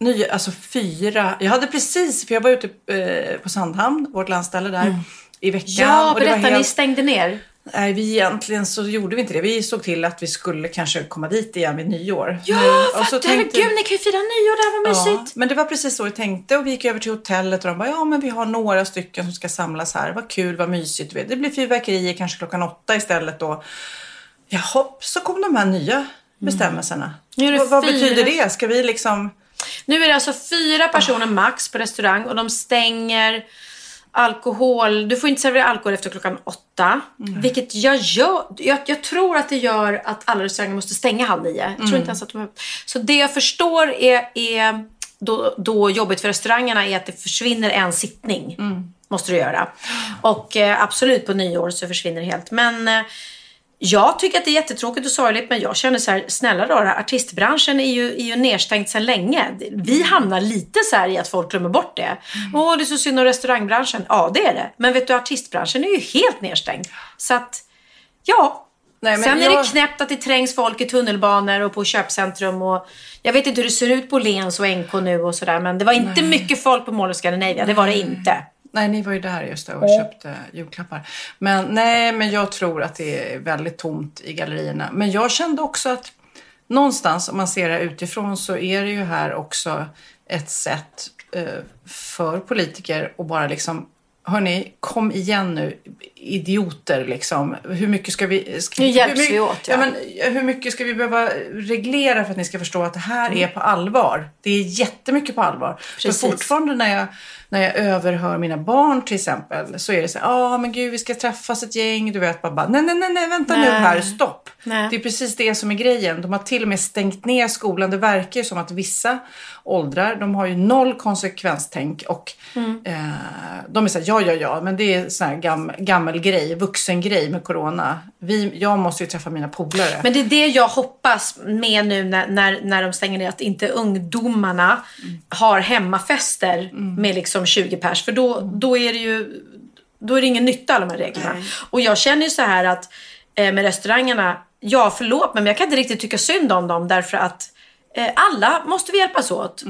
Speaker 1: Nya, alltså fyra. Jag hade precis, för jag var ute eh, på Sandhamn, vårt landställe där, i veckan.
Speaker 2: Ja, berätta, ni
Speaker 1: helt-
Speaker 2: stängde ner.
Speaker 1: Nej, vi egentligen så gjorde vi inte det. Vi såg till att vi skulle kanske komma dit igen vid nyår.
Speaker 2: Ja,
Speaker 1: Nu- och så tänkte-
Speaker 2: Gud, ni kan ju fira nyår där, vad
Speaker 1: Ja,
Speaker 2: mysigt.
Speaker 1: men det var precis så vi tänkte och vi gick över till hotellet och de bara ja men vi har några stycken som ska samlas här. Vad kul, vad mysigt. Det blir fyrverkerier kanske klockan åtta istället då. Jaha, så kom de här nya bestämmelserna.
Speaker 2: Nu är det
Speaker 1: vad, vad betyder det? Ska vi liksom...
Speaker 2: Nu är det alltså fyra personer max på restaurang och de stänger alkohol. Du får inte servera alkohol efter klockan åtta. Vilket jag gör. Jag, jag tror att det gör att alla restauranger måste stänga halv nio. Jag tror inte ens att de Så det jag förstår är, är då, då jobbigt för restaurangerna är att det försvinner en sittning. Måste du göra. Och eh, absolut på nyår så försvinner det helt. Men eh, jag tycker att det är jättetråkigt och sorgligt men jag känner så här, snälla rara, artistbranschen är ju, är ju nedstängd sedan länge. Vi hamnar lite så här i att folk glömmer bort det. Åh, det är så synd om restaurangbranschen. Ja, det är det. Men vet du, artistbranschen är ju helt nedstängd. Så att, ja.
Speaker 1: Nej,
Speaker 2: Sen är
Speaker 1: jag-
Speaker 2: det knäppt att det trängs folk i tunnelbanor och på köpcentrum och jag vet inte hur det ser ut på Lens och NK nu och sådär men det var inte mycket folk på Mall of Scandinavia, det var det inte.
Speaker 1: Nej, ni var ju där just det och köpte julklappar. Men nej, men jag tror att det är väldigt tomt i gallerierna. Men jag kände också att någonstans, om man ser det utifrån, så är det ju här också ett sätt eh, för politiker att bara liksom hörni, kom igen nu, idioter liksom. Hur mycket ska vi... Ska,
Speaker 2: Nu hjälps
Speaker 1: hur mycket-
Speaker 2: vi åt, ja.
Speaker 1: ja. men, hur mycket ska vi behöva reglera för att ni ska förstå att det här är på allvar? Det är jättemycket på allvar.
Speaker 2: Precis.
Speaker 1: För fortfarande när jag, när jag överhör mina barn till exempel så är det så här, ja ah, men gud vi ska träffas ett gäng, du vet, bara, bara nej nej nej, nej vänta nu
Speaker 2: Nej.
Speaker 1: här, stopp.
Speaker 2: Nej.
Speaker 1: Det är precis det som är grejen. De har till och med stängt ner skolan. Det verkar ju som att vissa åldrar, de har ju noll konsekvenstänk och
Speaker 2: Mm.
Speaker 1: eh, de är så här, ja ja ja, men det är sån här gam, gammel grej, vuxen grej med corona. Vi, jag måste ju träffa mina polare.
Speaker 2: Men det är det jag hoppas med nu när, när, när de stänger ner. Att inte ungdomarna har hemmafester med liksom 20 pers. För då, då är det ju då är det ingen nytta av de här reglerna. Och jag känner ju så här att eh, med restaurangerna, ja förlåt men jag kan inte riktigt tycka synd om dem därför att eh, alla måste vi hjälpas åt.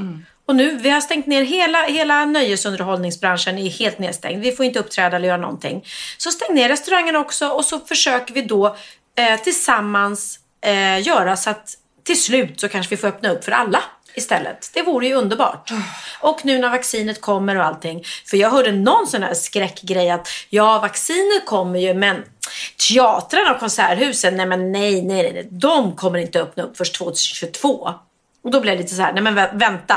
Speaker 2: Och nu, vi har stängt ner hela, hela nöjesunderhållningsbranschen är helt nedstängd. Vi får inte uppträda eller göra någonting. Så stäng ner restaurangen också och så försöker vi då eh, tillsammans eh, göra så att till slut så kanske vi får öppna upp för alla istället. Det vore ju underbart. Och nu när vaccinet kommer och allting. För jag hörde någon sån här skräckgrej att ja, vaccinet kommer ju men teatrarna och konserthusen, nej men nej, nej, nej, de kommer inte öppna upp först 2022. Och då blev jag lite så här, nej men vä- vänta.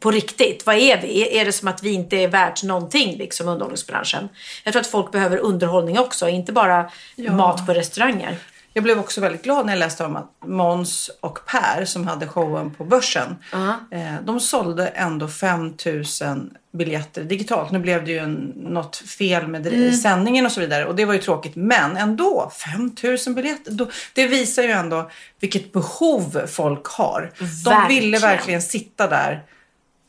Speaker 2: På riktigt, vad är vi? Är- det som att vi inte är värt någonting, liksom underhållningsbranschen? Jag tror att folk behöver underhållning också, inte bara mat på restauranger.
Speaker 1: Jag blev också väldigt glad när jag läste om att Måns och Per som hade showen på Börsen. Eh, de sålde ändå 5000 biljetter digitalt. Nu blev det ju en, något fel med
Speaker 2: Mm.
Speaker 1: sändningen och så vidare. Och det var ju tråkigt. Men ändå 5000 biljetter. Då, det visar ju ändå vilket behov folk har. De
Speaker 2: Verkligen.
Speaker 1: ville verkligen sitta där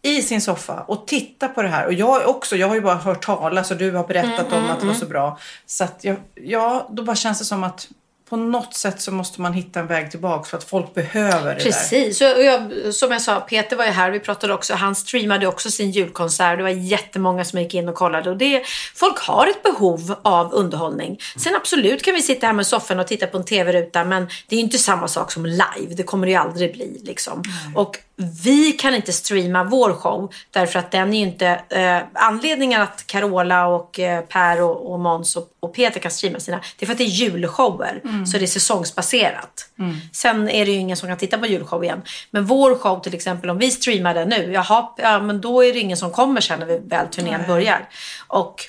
Speaker 1: i sin soffa och titta på det här. Och jag också, jag har ju bara hört talas och du har berättat
Speaker 2: Mm,
Speaker 1: om att det var så bra. Så att jag, ja, då bara känns det som att på något sätt så måste man hitta en väg tillbaka för att folk behöver det där.
Speaker 2: Precis. Och jag, som jag sa, Peter var ju här. Vi pratade också. Han streamade också sin julkonsert. Det var jättemånga som gick in och kollade. Och det, folk har ett behov av underhållning. Sen absolut kan vi sitta här med soffan och titta på en tv-ruta. Men det är ju inte samma sak som live. Det kommer det ju aldrig bli. Liksom. Och vi kan inte streama vår show. Därför att den är ju inte... Eh, anledningen att Carola och eh, Per och, och Måns och, och Peter kan streama sina. Det är för att det är julshower. Så det är säsongsbaserat. Sen är det ju ingen som kan titta på julshow igen. Men vår show till exempel, om vi streamar den nu. Jaha, ja, men då är det ingen som kommer sen när vi väl turnén börjar. Och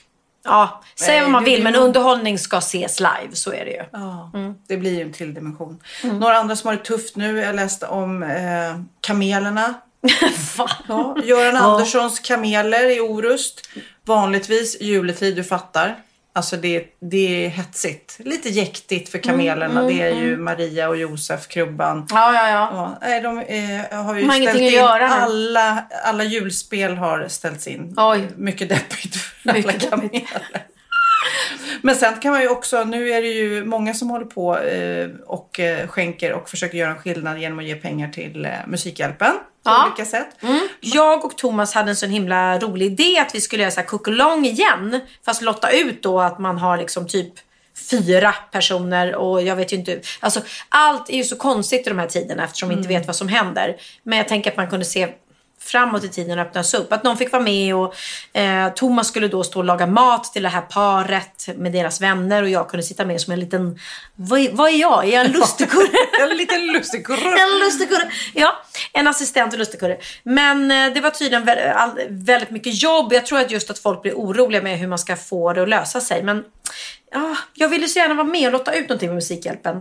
Speaker 2: ja, säg
Speaker 1: Nej,
Speaker 2: vad man vill. Men underhållning ska ses live. Så är det ju.
Speaker 1: Ja, det blir ju en till dimension. Några andra som har det tufft nu. Jag läste om eh, kamelerna. [laughs] Ja, Göran Anderssons kameler i Orust. Vanligtvis juletid, du fattar. Alltså det, det är hetsigt. Lite jäktigt för kamelerna. det är ju Maria och Josef, Krubban.
Speaker 2: Ja, ja, ja.
Speaker 1: Ja, de eh, har ju
Speaker 2: har
Speaker 1: ställt in. Alla, alla julspel har ställts in.
Speaker 2: Oj.
Speaker 1: Mycket deppigt för
Speaker 2: Mycket
Speaker 1: alla kameler. Men sen kan man ju också, nu är det ju många som håller på eh, och eh, skänker och försöker göra en skillnad genom att ge pengar till eh, Musikhjälpen på
Speaker 2: Ja.
Speaker 1: olika sätt.
Speaker 2: Jag och Thomas hade en sån himla rolig idé att vi skulle göra så här igen. Fast lotta ut då att man har liksom typ fyra personer och jag vet ju inte. Alltså allt är ju så konstigt i de här tiderna eftersom vi inte vet vad som händer. Men jag tänker att man kunde se framåt i tiden och öppnas upp. Att någon fick vara med och eh, Thomas skulle då stå och laga mat till det här paret med deras vänner och jag kunde sitta med som en liten, vad är, vad är jag? Är jag en lustigkurre? [laughs]
Speaker 1: En liten lustigkurre.
Speaker 2: En lustigkurre. Ja, en assistent och lustigkurre. Men eh, det var tydligen vä- all- väldigt mycket jobb. Jag tror att just att folk blir oroliga med hur man ska få det att lösa sig. Men ja, jag ville så gärna vara med och lotta ut någonting med Musikhjälpen.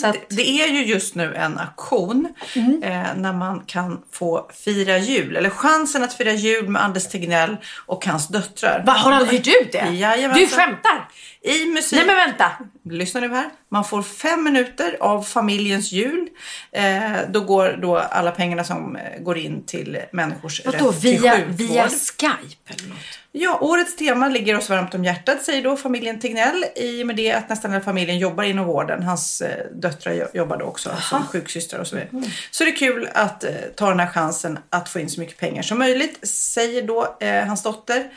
Speaker 2: Så att,
Speaker 1: Det är ju just nu en aktion
Speaker 2: Mm.
Speaker 1: eh, när man kan få fira jul. Eller chansen att fira jul med Anders Tegnell och hans döttrar.
Speaker 2: vad har han hyrt ut det?
Speaker 1: Jajamensan.
Speaker 2: Du skämtar?
Speaker 1: I musik...
Speaker 2: Nej men vänta.
Speaker 1: Lyssna nu här. Man får fem minuter av familjens jul. Eh, då går då alla pengarna som eh, går in till människors
Speaker 2: Vadå,
Speaker 1: rätt till
Speaker 2: via,
Speaker 1: sjukvård.
Speaker 2: via Skype eller något?
Speaker 1: Ja, årets tema ligger oss varmt om hjärtat säger då familjen Tegnell. I och med det att nästan hela familjen jobbar inom vården. Hans eh, döttrar jo- jobbar då också som sjuksystrar och så vidare. Så det är kul att eh, ta den här chansen att få in så mycket pengar som möjligt. Säger då eh, hans dotter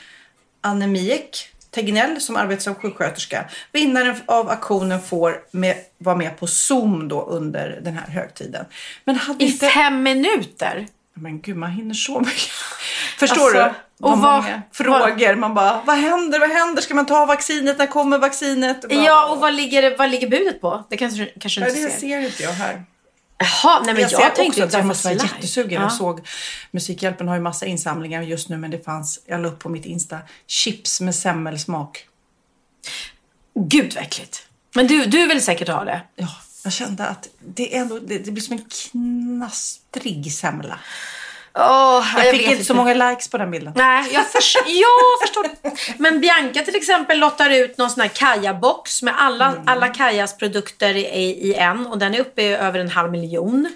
Speaker 1: Anne Miek Tegnell som arbetar som sjuksköterska. Vinnaren av aktionen får med, vara med på Zoom då under den här högtiden. Men hade
Speaker 2: I
Speaker 1: inte...
Speaker 2: fem minuter?
Speaker 1: Men gud, man hinner så mycket. [laughs] Förstår
Speaker 2: Alltså,
Speaker 1: du?
Speaker 2: och
Speaker 1: Vad frågor. Man bara, vad händer? Vad händer? Ska man ta vaccinet? När kommer vaccinet? Bara,
Speaker 2: Ja, och vad ligger, vad ligger budet på? Det kanske, kanske du inte
Speaker 1: det
Speaker 2: ser.
Speaker 1: ser inte jag här.
Speaker 2: Jaha, nej men jag,
Speaker 1: jag,
Speaker 2: tänkte
Speaker 1: också att jag måste vara jättesugen.
Speaker 2: Ja.
Speaker 1: Jag såg Musikhjälpen har ju massa insamlingar just nu men det fanns, jag la upp på mitt Insta, chips med semmelsmak.
Speaker 2: Gud vad äckligt. Men du, du vill säkert ha det.
Speaker 1: Ja, jag kände att det, är ändå, det, det blir som en knastrig semla.
Speaker 2: Oh,
Speaker 1: Jag, fick inte så många likes på den bilden.
Speaker 2: Nej, jag, förs- [laughs] jag förstår. Men Bianca till exempel lottar ut någon sån här Kaja-box med alla,
Speaker 1: Mm.
Speaker 2: alla Kajas produkter i, i en och den är uppe i över en halv miljon.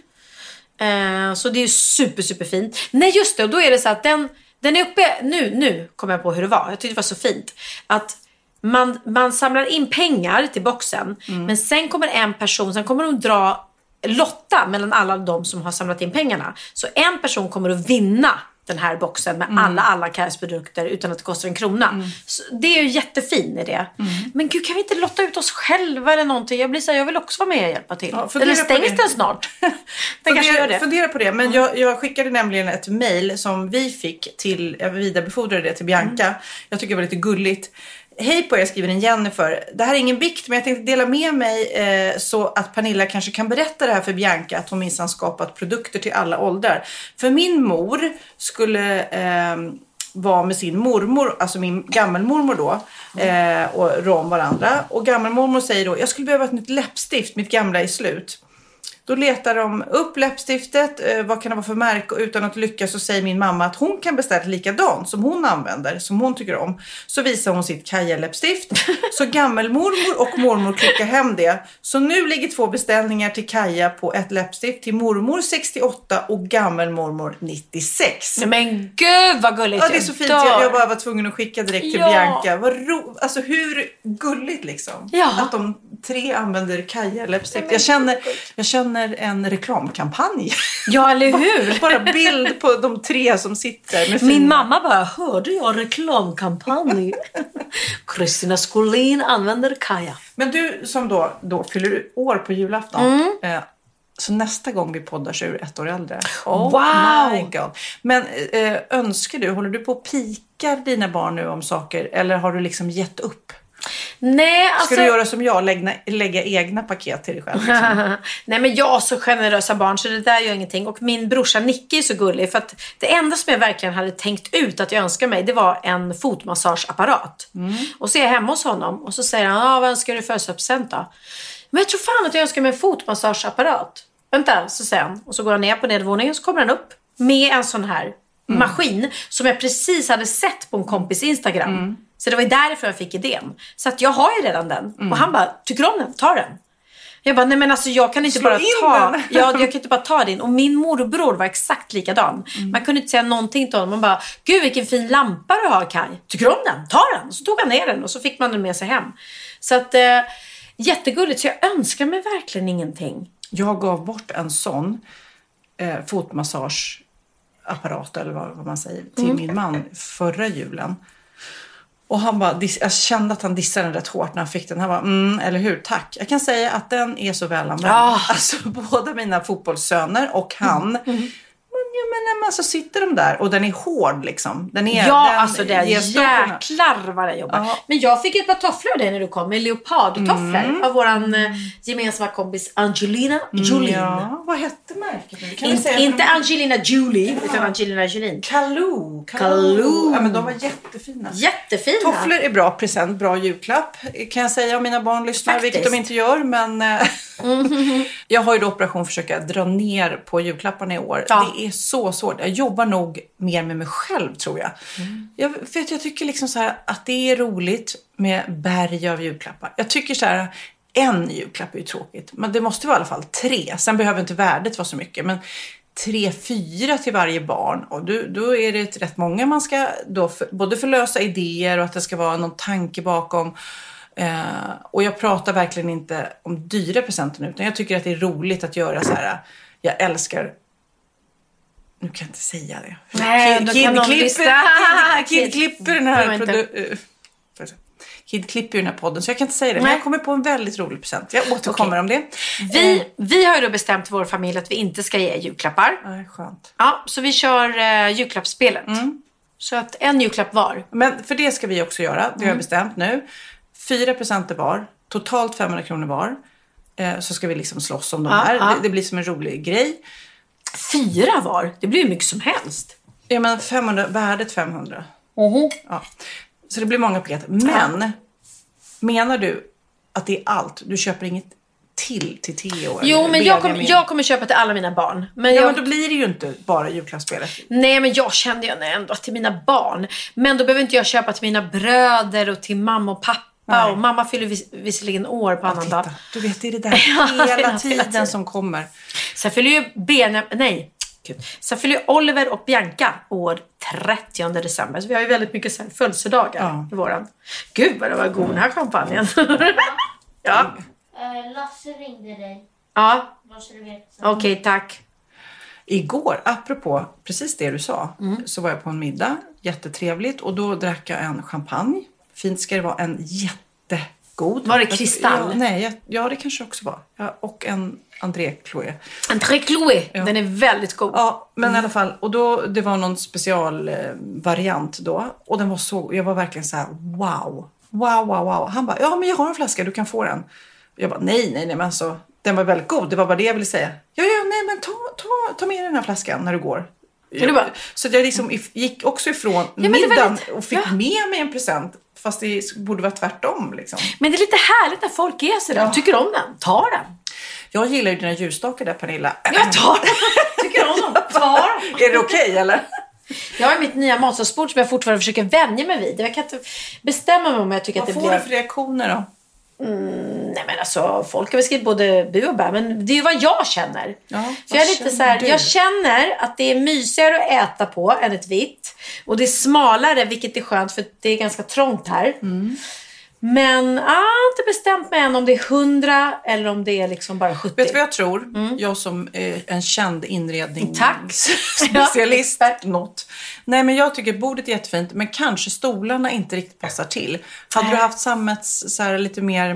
Speaker 2: Eh, så det är ju super, super fint. Nej just det, och då är det så att den, den är uppe, nu, nu kommer jag på hur det var. Jag tyckte det var så fint. Att man, man samlar in pengar till boxen
Speaker 1: Mm.
Speaker 2: men sen kommer en person, sen kommer de dra lotta mellan alla de som har samlat in pengarna. Så en person kommer att vinna den här boxen med alla, alla Kajas produkter utan att det kostar en krona. Så det är ju jättefin idé. Men gud, kan vi inte lotta ut oss själva eller någonting? Jag blir så här, jag vill också vara med och hjälpa till.
Speaker 1: Ja, fundera
Speaker 2: eller stängs den snart? [laughs] den kanske gör det.
Speaker 1: Fundera på det. Men jag, jag skickade nämligen ett mail som vi fick till, jag vidarebefordrade det till Bianca.
Speaker 2: Mm.
Speaker 1: Jag tycker det var lite gulligt. Hej på er, skriver en Jennifer. Det här är ingen bikt, men jag tänkte dela med mig eh, så att Pernilla kanske kan berätta det här för Bianca, att hon minsann skapat produkter till alla åldrar. För min mor skulle eh, vara med sin mormor, alltså min gammelmormor då, eh, och rå om varandra. Och gammelmormor säger då, jag skulle behöva ett nytt läppstift, mitt gamla är slut. Då letar de upp läppstiftet, eh, vad kan det vara för märke och utan att lyckas så säger min mamma att hon kan beställa ett likadant som hon använder, som hon tycker om. Så visar hon sitt Kaja-läppstift. Så gammelmormor och mormor klickar hem det. Så nu ligger två beställningar till Kaja på ett läppstift till mormor 68 och gammelmormor 96.
Speaker 2: Nej, Men gud vad gulligt.
Speaker 1: Ja, det är så fint. Jag, jag bara var tvungen att skicka direkt till
Speaker 2: Ja.
Speaker 1: Bianca. Vad ro, alltså hur gulligt liksom.
Speaker 2: Ja.
Speaker 1: Att de tre använder Kaja läppstift. Jag känner, jag känner en reklamkampanj.
Speaker 2: Ja, eller [laughs] hur?
Speaker 1: bara bild på de tre som sitter med
Speaker 2: Min
Speaker 1: fina-
Speaker 2: mamma bara, hörde jag reklamkampanj? [laughs] Kristina Skolin använder Kaja.
Speaker 1: Men du som då, då fyller år på julafton.
Speaker 2: Mm.
Speaker 1: Eh, så nästa gång vi poddar så är du ett år äldre. Oh
Speaker 2: Wow!
Speaker 1: my god. Men eh, önskar du, håller du på att pika dina barn nu om saker? Eller har du liksom gett upp?
Speaker 2: Nej,
Speaker 1: Ska
Speaker 2: alltså...
Speaker 1: du göra som jag, lägga, lägga egna paket till dig själv? Liksom? [laughs]
Speaker 2: Nej men jag har så generösa barn så det där gör ingenting. Och min brorsa Nicky är så gullig för att det enda som jag verkligen hade tänkt ut att jag önskar mig det var en fotmassageapparat. Och så är jag hemma hos honom och så säger han, ah, vad önskar du i födelsedagspresent då? Men jag tror fan att jag önskar mig en fotmassageapparat. Vänta, så säger han. Och så går han ner på nedervåningen och så kommer han upp med en sån här maskin som jag precis hade sett på en kompis Instagram. Så det var ju därför jag fick idén. Så att jag har ju redan den. Och han bara, tycker du om den? Ta den. Jag bara, nej men alltså jag kan inte
Speaker 1: Slå
Speaker 2: bara ta,
Speaker 1: den. [laughs]
Speaker 2: ja, jag kan inte bara ta din. Och min morbror var exakt likadan. Man kunde inte säga någonting till honom. Man bara, gud vilken fin lampa du har Kaj. Tycker du om den? Ta den. Så tog han ner den och så fick man den med sig hem. Så att, eh, jättegulligt. Så jag önskar mig verkligen ingenting.
Speaker 1: Jag gav bort en sån eh, fotmassageapparat eller vad, vad man säger till
Speaker 2: Mm.
Speaker 1: min man förra julen. Och han bara, jag kände att han dissade den rätt hårt när han fick den. Han bara, mm, eller hur, tack. Jag kan säga att den är så väl använd.
Speaker 2: Ah.
Speaker 1: Alltså [laughs] båda mina fotbollssöner och han.
Speaker 2: Mm.
Speaker 1: Men, ja, men, men så sitter de där och den är hård liksom. Den är,
Speaker 2: Ja,
Speaker 1: den
Speaker 2: alltså det är
Speaker 1: ger stopparna.
Speaker 2: jäklar vad det jobbar.
Speaker 1: Ja.
Speaker 2: Men jag fick ett par tofflor av dig när du kom med leopardtofflor
Speaker 1: Mm.
Speaker 2: av våran eh, gemensamma kompis Angelina Jolie.
Speaker 1: Ja, vad hette märket
Speaker 2: In, inte
Speaker 1: de-
Speaker 2: Angelina Jolie, utan Angelina Jolie.
Speaker 1: Kaloo.
Speaker 2: Kaloo.
Speaker 1: Ja, men de var jättefina.
Speaker 2: Jättefina.
Speaker 1: Tofflor är bra present, bra julklapp kan jag säga om mina barn lyssnar,
Speaker 2: Faktiskt.
Speaker 1: vilket de inte gör. Men eh, [laughs] jag har ju då operation försöka dra ner på julklapparna i år.
Speaker 2: Ja.
Speaker 1: Det är så svårt. Jag jobbar nog mer med mig själv tror jag. Jag, för att jag tycker liksom så här att det är roligt med berg av julklappar. Jag tycker så här, en julklapp är ju tråkigt. Men det måste vara i alla fall tre. Sen behöver inte värdet vara så mycket. Men tre, fyra till varje barn. Och då, då är det rätt många man ska då för, både förlösa idéer och att det ska vara någon tanke bakom. Eh, och jag pratar verkligen inte om dyra presenter nu, utan jag tycker att det är roligt att göra så här. Jag älskar nu kan jag inte säga det.
Speaker 2: Nej, kan någon
Speaker 1: klipper, kid, kid klipper den här eh. Kid klipper ju den här podden, så jag kan inte säga det. Men
Speaker 2: Nej.
Speaker 1: jag kommer på en väldigt rolig present. Jag återkommer om det.
Speaker 2: Vi, vi har ju då bestämt vår familj att vi inte ska ge julklappar.
Speaker 1: Nej, skönt.
Speaker 2: Ja, så vi kör eh, julklappsspelet. Så att en julklapp var.
Speaker 1: Men för det ska vi också göra. Det har jag bestämt nu. Fyra presenter var. Totalt 500 kronor var. Eh, så ska vi liksom slåss om de
Speaker 2: Ja,
Speaker 1: här.
Speaker 2: ja.
Speaker 1: Det, det blir som en rolig grej.
Speaker 2: Fyra var. Det blir ju mycket som helst.
Speaker 1: Ja men 500, värdet 500. Ja. Så det blir många paket. Men menar du att det är allt? Du köper inget till till Theo?
Speaker 2: Jo, men jag, kom, jag kommer köpa till alla mina barn. Men
Speaker 1: Ja
Speaker 2: jag,
Speaker 1: men då blir det ju inte bara julklappsspelet.
Speaker 2: Nej, men jag kände ju ändå till mina barn. Men då behöver inte jag köpa till mina bröder och till mamma och pappa.
Speaker 1: Nej.
Speaker 2: Och mamma fyller vis, visserligen år på annan dag.
Speaker 1: Titta, du vet det är det där [laughs]
Speaker 2: Ja,
Speaker 1: hela
Speaker 2: hela
Speaker 1: tiden
Speaker 2: tiden.
Speaker 1: som kommer.
Speaker 2: Sen fyller ju Benjamin, nej. Gud. Sen fyller ju Oliver och Bianca år 30 december. Så vi har ju väldigt mycket födelsedagar
Speaker 1: Ja.
Speaker 2: i våran. Gud vad det var god den här champagnen. [laughs] ja.
Speaker 3: Eh, Lasse ringde dig.
Speaker 2: Ja, okej tack.
Speaker 1: Igår, apropå precis det du sa,
Speaker 2: Mm.
Speaker 1: så var jag på en middag. Jättetrevligt. Och då drack jag en champagne. Fint ska det vara. En jättegod.
Speaker 2: Var det kristall?
Speaker 1: Ja, nej, jag- ja det kanske också var. Ja, och en André Chloé.
Speaker 2: André Chloé, den är väldigt god.
Speaker 1: Ja, men i alla fall. Och då, det var någon specialvariant eh, då. Och den var så, jag var verkligen så här: wow. Wow, wow, wow. Han bara, ja men jag har en flaska, du kan få den. Jag bara, nej, nej, nej, men alltså. Den var väldigt god, det var bara det jag ville säga. Ja, ja, nej, men ta, ta, ta med dig den här flaskan när du går.
Speaker 2: du bara-
Speaker 1: så jag liksom gick också ifrån
Speaker 2: var
Speaker 1: middagen
Speaker 2: lite-
Speaker 1: och fick
Speaker 2: ja.
Speaker 1: med mig en present. Fast det borde vara tvärtom liksom.
Speaker 2: Men det är lite härligt när folk är sådär.
Speaker 1: Ja.
Speaker 2: Tycker om den, ta den.
Speaker 1: Jag gillar ju dina ljusstakar där Pernilla.
Speaker 2: Jag tar den. [laughs] Tycker om dem, ta dem.
Speaker 1: Är det okej eller?
Speaker 2: Jag har mitt nya matsalsbord som jag fortfarande försöker vänja mig vid. Jag kan inte bestämma mig om jag tycker
Speaker 1: Vad
Speaker 2: att det
Speaker 1: får
Speaker 2: blir...
Speaker 1: du för reaktioner då?
Speaker 2: Nej men alltså, folk har väl skrivit både bu och bä, men det är ju vad jag känner.
Speaker 1: Ja,
Speaker 2: för jag är lite
Speaker 1: känner
Speaker 2: så här, jag känner att det är mysigare att äta på än ett vitt. Och det är smalare, vilket är skönt för det är ganska trångt här.
Speaker 1: Mm.
Speaker 2: Men ah, jag har inte bestämt mig än om det är 100 eller om det är liksom bara 70.
Speaker 1: Vet du vad jag tror? Jag som är en känd inredningsspecialist. [laughs]
Speaker 2: Mm.
Speaker 1: Något. Nej men jag tycker bordet är jättefint men kanske stolarna inte riktigt passar till. Hade du haft sammets så här lite mer...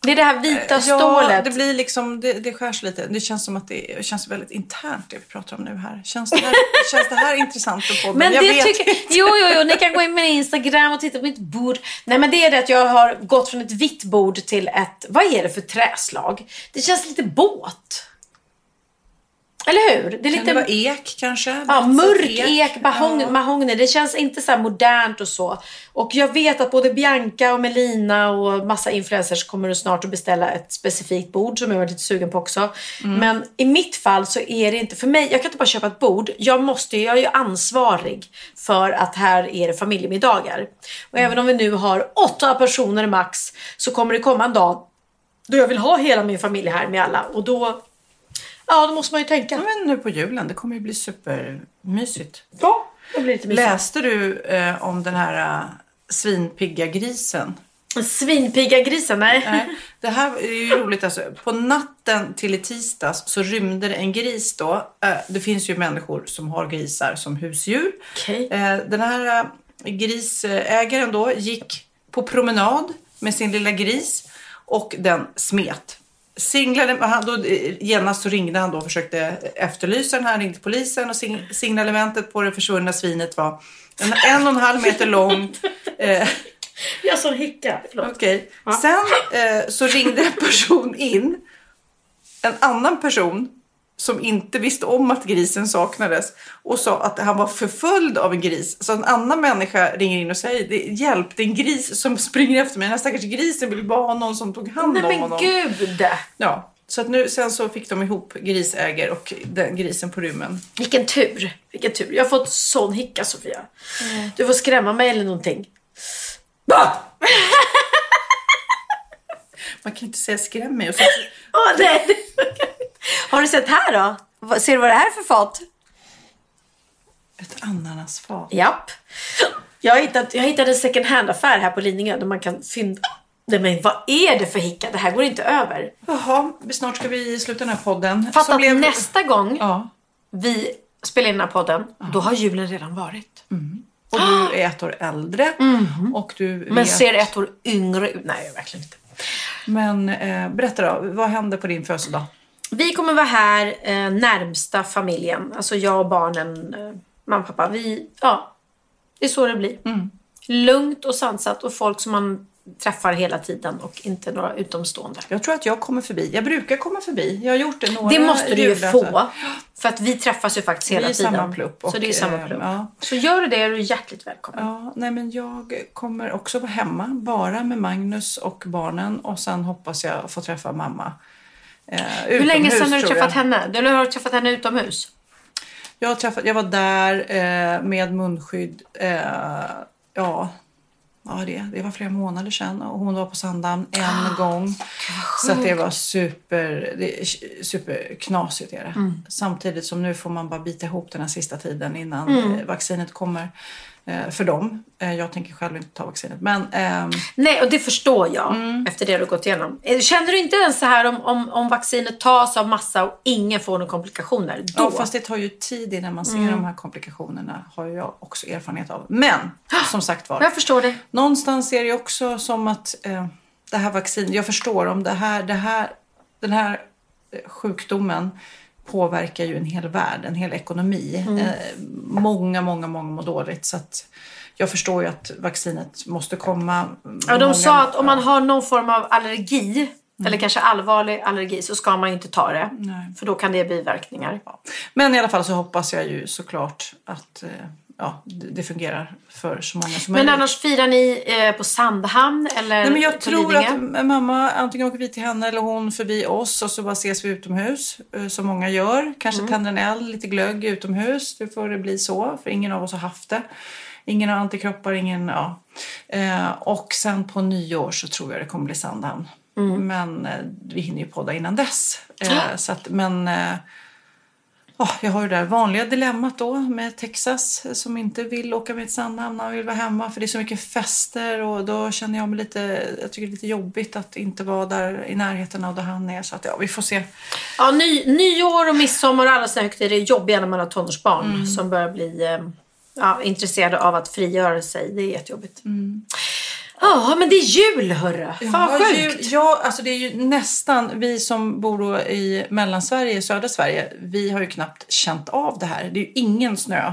Speaker 2: Det är det här vita
Speaker 1: Ja,
Speaker 2: stålet.
Speaker 1: det blir liksom, det, det skärs lite. Det känns som att det känns väldigt internt det vi pratar om nu här. Känns det här, [laughs] känns det här intressant för podden?
Speaker 2: Men
Speaker 1: jag vet
Speaker 2: tycker...
Speaker 1: inte.
Speaker 2: Jo, jo, jo. Ni kan gå in på min Instagram och titta på mitt bord. Nej, men det är det att jag har gått från ett vitt bord till ett... Vad är det för träslag? Det känns lite båt. Eller hur? Det är
Speaker 1: Kan
Speaker 2: lite...
Speaker 1: det vara ek kanske?
Speaker 2: Ja, mörk ek, mahogny,
Speaker 1: Ja.
Speaker 2: mahogny. Det känns inte så här modernt och så. Och jag vet att både Bianca och Melina och massa influencers kommer snart att beställa ett specifikt bord som jag var lite sugen på också.
Speaker 1: Mm.
Speaker 2: Men i mitt fall så är det inte, för mig, jag kan inte bara köpa ett bord. Jag måste, jag är ju ansvarig för att här är det familjemiddagar. Och även om vi nu har åtta personer max så kommer det komma en dag då jag vill ha hela min familj här med alla. Och då, ja då måste man ju tänka.
Speaker 1: Ja, men nu på julen, det kommer ju bli supermysigt.
Speaker 2: Ja, det blir lite mysigt.
Speaker 1: Läste du eh, om den här eh, svinpigga grisen?
Speaker 2: Svinpigga grisen, nej.
Speaker 1: Nej, det här är ju roligt. Alltså, på natten till i tisdags så rymde det en gris då. Eh, det finns ju människor som har grisar som husdjur.
Speaker 2: Okej.
Speaker 1: Eh, den här eh, grisägaren då gick på promenad med sin lilla gris och den smet. Singlade, han, då, genast så ringde han då och försökte efterlysa den här, ringde polisen och sing, signalementet på det försvunna svinet var en, en och en halv meter lång. [laughs] Eh,
Speaker 2: Jag sån hicka. Förlåt.
Speaker 1: Okej. Sen eh, så ringde en person in. En annan person som inte visste om att grisen saknades och sa att han var förföljd av en gris. Så en annan människa ringer in och säger "Det- hjälp, det är en gris som springer efter mig. Den här stackars grisen vill bara ha någon som tog hand
Speaker 2: Nej
Speaker 1: om
Speaker 2: men
Speaker 1: honom.
Speaker 2: gud!
Speaker 1: Ja, så att nu, sen så fick de ihop grisägare och den grisen på rymmen.
Speaker 2: Vilken tur. Vilken tur. Jag har fått sån hicka Sofia. Du får skrämma mig eller någonting.
Speaker 1: Man kan inte säga skräm mig. Och så, [laughs]
Speaker 2: Åh nej! [laughs] [laughs] Har du sett här då? Ser du vad det här är för fat?
Speaker 1: ett ananasfat.
Speaker 2: Japp. Jag har hittat, jag hittade en second hand-affär här på Lidingö där man kan fynda... Nej men vad är det för hicka? Det här går inte över.
Speaker 1: Jaha, snart ska vi sluta den här podden.
Speaker 2: Fatta att
Speaker 1: blev-
Speaker 2: nästa gång
Speaker 1: Ja.
Speaker 2: vi spelar in den här podden, då har julen redan varit.
Speaker 1: Och du är ett år äldre. Och du
Speaker 2: Men
Speaker 1: vet...
Speaker 2: ser ett år yngre ut. Nej, verkligen inte.
Speaker 1: Men eh, berätta då, vad hände på din födelsedag?
Speaker 2: Vi kommer vara här eh, närmsta familjen. Alltså jag och barnen, eh, mamma och pappa. Vi, ja, Det är så det blir. Lugnt och sansat och folk som man träffar hela tiden och inte några utomstående.
Speaker 1: Jag tror att jag kommer förbi. Jag brukar komma förbi. Jag har gjort det några
Speaker 2: Det måste du ju få. För att vi träffas ju faktiskt hela tiden.
Speaker 1: samma plupp och,
Speaker 2: så det är samma
Speaker 1: eh,
Speaker 2: plupp.
Speaker 1: ja.
Speaker 2: Så gör du det är du hjärtligt välkommen.
Speaker 1: Ja, nej men jag kommer också vara hemma, bara med Magnus och barnen och sen hoppas jag få träffa mamma. Eh,
Speaker 2: Hur länge sedan har du träffat
Speaker 1: jag.
Speaker 2: henne? Eller har du träffat henne utomhus?
Speaker 1: Jag, träffat, jag var där eh, med munskydd. Eh, ja, ja det, det var flera månader sedan och hon var på Sandhamn en gång. Så det var super, det, superknasigt. Är det. Samtidigt som nu får man bara bita ihop den här sista tiden innan eh, vaccinet kommer. Eh, för dem. Eh, jag tänker själv inte ta vaccinet. Men ehm,
Speaker 2: Nej, och det förstår jag
Speaker 1: Mm.
Speaker 2: efter det du gått igenom. Eh, Känner du inte ens så här om, om, om vaccinet tas av massa och ingen får några komplikationer? Då?
Speaker 1: Ja, fast det tar ju tid innan man ser de här komplikationerna. Har jag också erfarenhet av. Men som sagt var.
Speaker 2: Jag förstår det.
Speaker 1: Någonstans är det också som att eh, det här vaccinet, jag förstår om det här, det här, den här sjukdomen påverkar ju en hel värld, en hel ekonomi.
Speaker 2: Mm.
Speaker 1: Eh, många, många, många mår dåligt. Så jag förstår ju att vaccinet måste komma.
Speaker 2: Ja, de
Speaker 1: Många-
Speaker 2: sa att om man har någon form av allergi, eller kanske allvarlig allergi, så ska man ju inte ta det. För då kan det ge biverkningar.
Speaker 1: Men i alla fall så hoppas jag ju såklart att eh, ja, det fungerar för så många som
Speaker 2: Men
Speaker 1: möjligt.
Speaker 2: annars firar ni eh, på Sandhamn eller
Speaker 1: Nej, men jag tror
Speaker 2: Lidingö?
Speaker 1: att mamma, antingen åker vi till henne eller hon förbi oss och så bara ses vi utomhus. eh, Som många gör. Kanske
Speaker 2: Mm.
Speaker 1: tänder en eld, lite glögg utomhus. Det får det bli så. För ingen av oss har haft det. Ingen har antikroppar, ingen... Ja. Eh, och sen på nyår så tror jag det kommer bli Sandhamn.
Speaker 2: Mm.
Speaker 1: Men eh, vi hinner ju podda innan dess. Eh, så att, men... Ja, jag har ju det där vanliga dilemmat då med Texas som inte vill åka med till Sandhamn. Han vill vara hemma för det är så mycket fester och då känner jag mig lite, jag tycker det är lite jobbigt att inte vara där i närheten av där han är. Så att ja, vi får se.
Speaker 2: Ja, ny, nyår och midsommar och alla såna högtider är jobbiga när man har tonårsbarn
Speaker 1: Mm.
Speaker 2: som börjar bli eh, ja, intresserade av att frigöra sig. Det är jättejobbigt. Ja, men det är jul hörru. Fan.
Speaker 1: Ja,
Speaker 2: sjukt.
Speaker 1: ju- Ja, alltså det är ju nästan, vi som bor då i Mellansverige, södra Sverige, vi har ju knappt känt av det här. Det är ju ingen snö.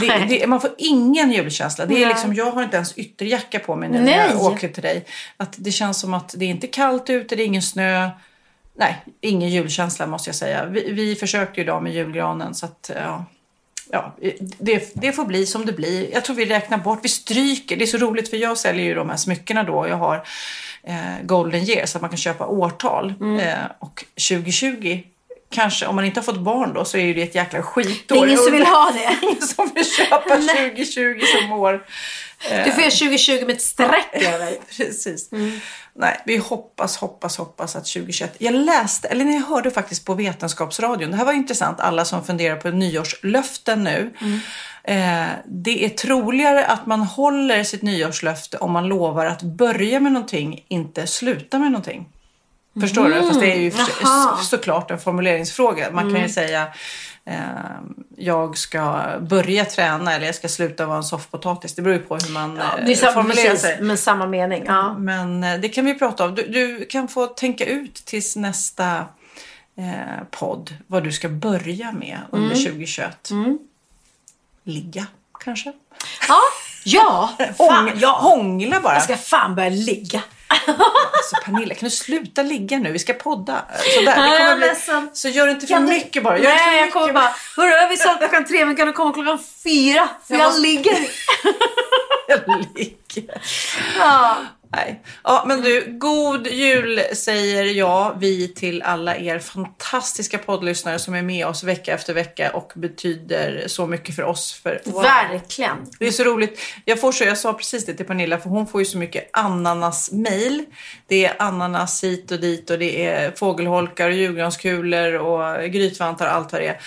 Speaker 1: Det, det, man får ingen julkänsla. Det är liksom, jag har inte ens ytterjacka på mig nu när
Speaker 2: Nej.
Speaker 1: jag åker till dig. Att det känns som att det är inte kallt ute, det är ingen snö. Nej, ingen julkänsla måste jag säga. Vi, vi försökte ju idag med julgranen så att ja, ja, det, det får bli som det blir. Jag tror vi räknar bort, vi stryker. Det är så roligt för jag säljer ju de här smyckena då jag har eh, golden year så att man kan köpa årtal.
Speaker 2: Mm.
Speaker 1: Eh, och 2020 Kanske, om man inte har fått barn då så är det ett jäkla skitår.
Speaker 2: Det är [laughs] ingen som vill ha det.
Speaker 1: ingen som vill köpa 2020 som år.
Speaker 2: Du får göra 2020 med ett streck över. [laughs]
Speaker 1: Precis.
Speaker 2: Mm.
Speaker 1: Nej, vi hoppas, hoppas, hoppas att 2021... Jag läste, eller jag hörde faktiskt på Vetenskapsradion, det här var intressant, alla som funderar på nyårslöften nu.
Speaker 2: Mm.
Speaker 1: Eh, det är troligare att man håller sitt nyårslöfte om man lovar att börja med någonting, inte sluta med någonting. Förstår du? Fast det är ju
Speaker 2: Mm. Jaha.
Speaker 1: så, såklart en formuleringsfråga. Man kan ju säga eh, jag ska börja träna eller jag ska sluta vara en soffpotatis. Det beror ju på hur man
Speaker 2: Ja,
Speaker 1: eh,
Speaker 2: det samma,
Speaker 1: formulerar
Speaker 2: precis,
Speaker 1: sig.
Speaker 2: med samma mening. Ja.
Speaker 1: Men eh, det kan vi prata om. Du, du kan få tänka ut tills nästa eh, podd vad du ska börja med under
Speaker 2: Mm.
Speaker 1: 2021. Ligga kanske?
Speaker 2: Ja, ja. [laughs] Fan,
Speaker 1: Hång,
Speaker 2: ja.
Speaker 1: Hångla bara.
Speaker 2: Jag ska fan börja ligga.
Speaker 1: Alltså Pernilla, kan du sluta ligga nu? Vi ska podda. Sådär,
Speaker 2: Nej, jag
Speaker 1: bli...
Speaker 2: ledsen.
Speaker 1: Så gör inte för
Speaker 2: Kan du-
Speaker 1: mycket bara. Gör
Speaker 2: Nej, jag kommer bara, hörru vi sa klockan tre men kan du komma klockan fyra? För
Speaker 1: Jag
Speaker 2: jag,
Speaker 1: måste-
Speaker 2: ligger. [laughs]
Speaker 1: ligga.
Speaker 2: Ja.
Speaker 1: Nej. Ja, men du, god jul säger jag, vi till alla er fantastiska poddlyssnare som är med oss vecka efter vecka och betyder så mycket för oss. För, wow.
Speaker 2: Verkligen.
Speaker 1: Det är så roligt. Jag, får så, jag sa precis det till Pernilla för hon får ju så mycket ananas-mail. Det är ananas hit och dit och det är fågelholkar och julgranskulor och grytvantar och allt vad det är.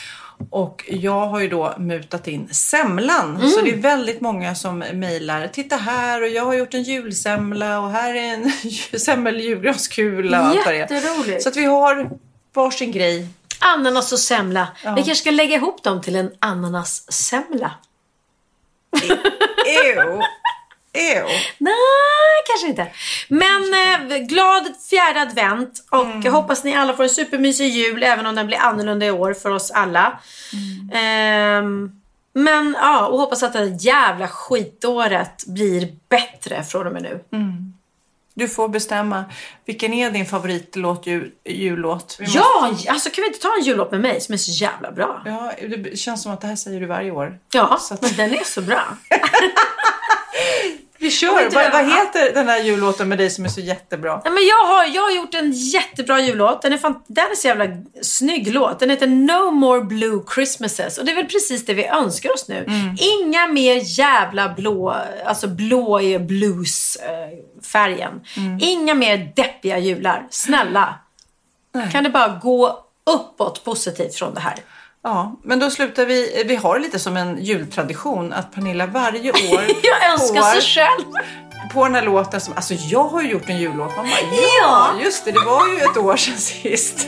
Speaker 1: Och jag har ju då mutat in semlan. Så det är väldigt många som mejlar. Titta här och jag har gjort en julsemla och här är en [laughs] semmel-julgranskula.
Speaker 2: Jätteroligt.
Speaker 1: Så att vi har varsin grej.
Speaker 2: Ananas och semla. Vi kanske ska lägga ihop dem till en ananassemla.
Speaker 1: Ew. Ew.
Speaker 2: Nej, kanske inte. Men eh, glad fjärde advent och
Speaker 1: Mm.
Speaker 2: jag hoppas ni alla får en supermysig jul även om den blir annorlunda i år för oss alla. Ehm, Men ja, och hoppas att det här jävla skitåret blir bättre från och med nu.
Speaker 1: Du får bestämma. Vilken är din favoritlåt, jul, jullåt? Måste-
Speaker 2: Ja, alltså kan vi inte ta en jullåt med mig som är så jävla bra?
Speaker 1: Ja, det känns som att det här säger du varje år.
Speaker 2: Ja,
Speaker 1: att-
Speaker 2: men den är så bra. [laughs]
Speaker 1: Vi kör! Vad, vad heter den här jullåten med dig som är så jättebra?
Speaker 2: Ja, men jag, har, jag har gjort en jättebra jullåt. Den är, fan, den är så jävla snygg låt. Den heter No More Blue Christmases. Och det är väl precis det vi önskar oss nu. Inga mer jävla blå, alltså blå är blues-färgen. Inga mer deppiga jular. Snälla. Kan det bara gå uppåt positivt från det här?
Speaker 1: Ja, men då slutar vi. Vi har lite som en jultradition att Pernilla varje [laughs] år
Speaker 2: Jag önskar sig själv.
Speaker 1: på den här låten som, alltså jag har ju gjort en jullåt. Man bara, ja, just det, det var ju ett år sedan [laughs] sist.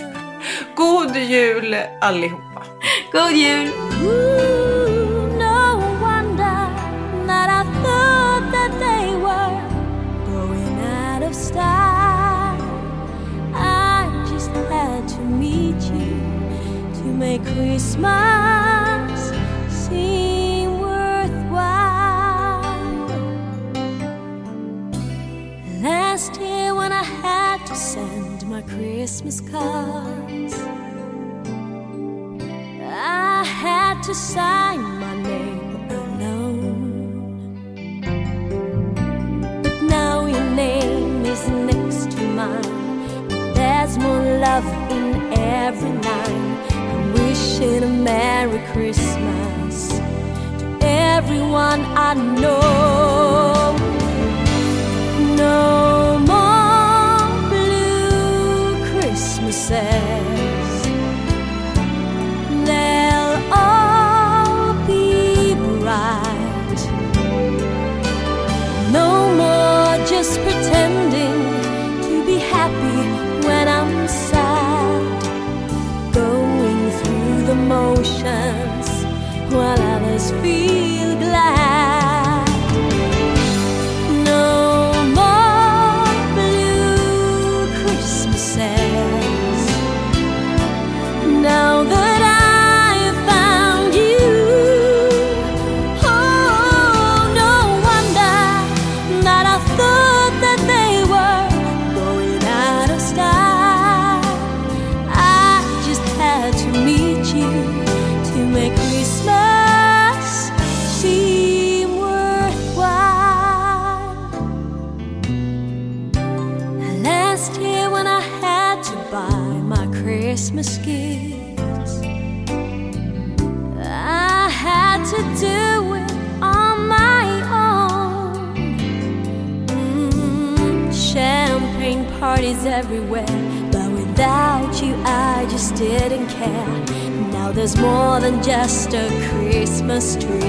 Speaker 1: God jul allihopa.
Speaker 2: God jul!
Speaker 6: Make Christmas seem worthwhile. Last year when I had to send my Christmas cards. I had to sign my name alone. But now your name is next to mine. There's more love in every line. Wishing a Merry Christmas to everyone I know. No more blue Christmases.
Speaker 7: history.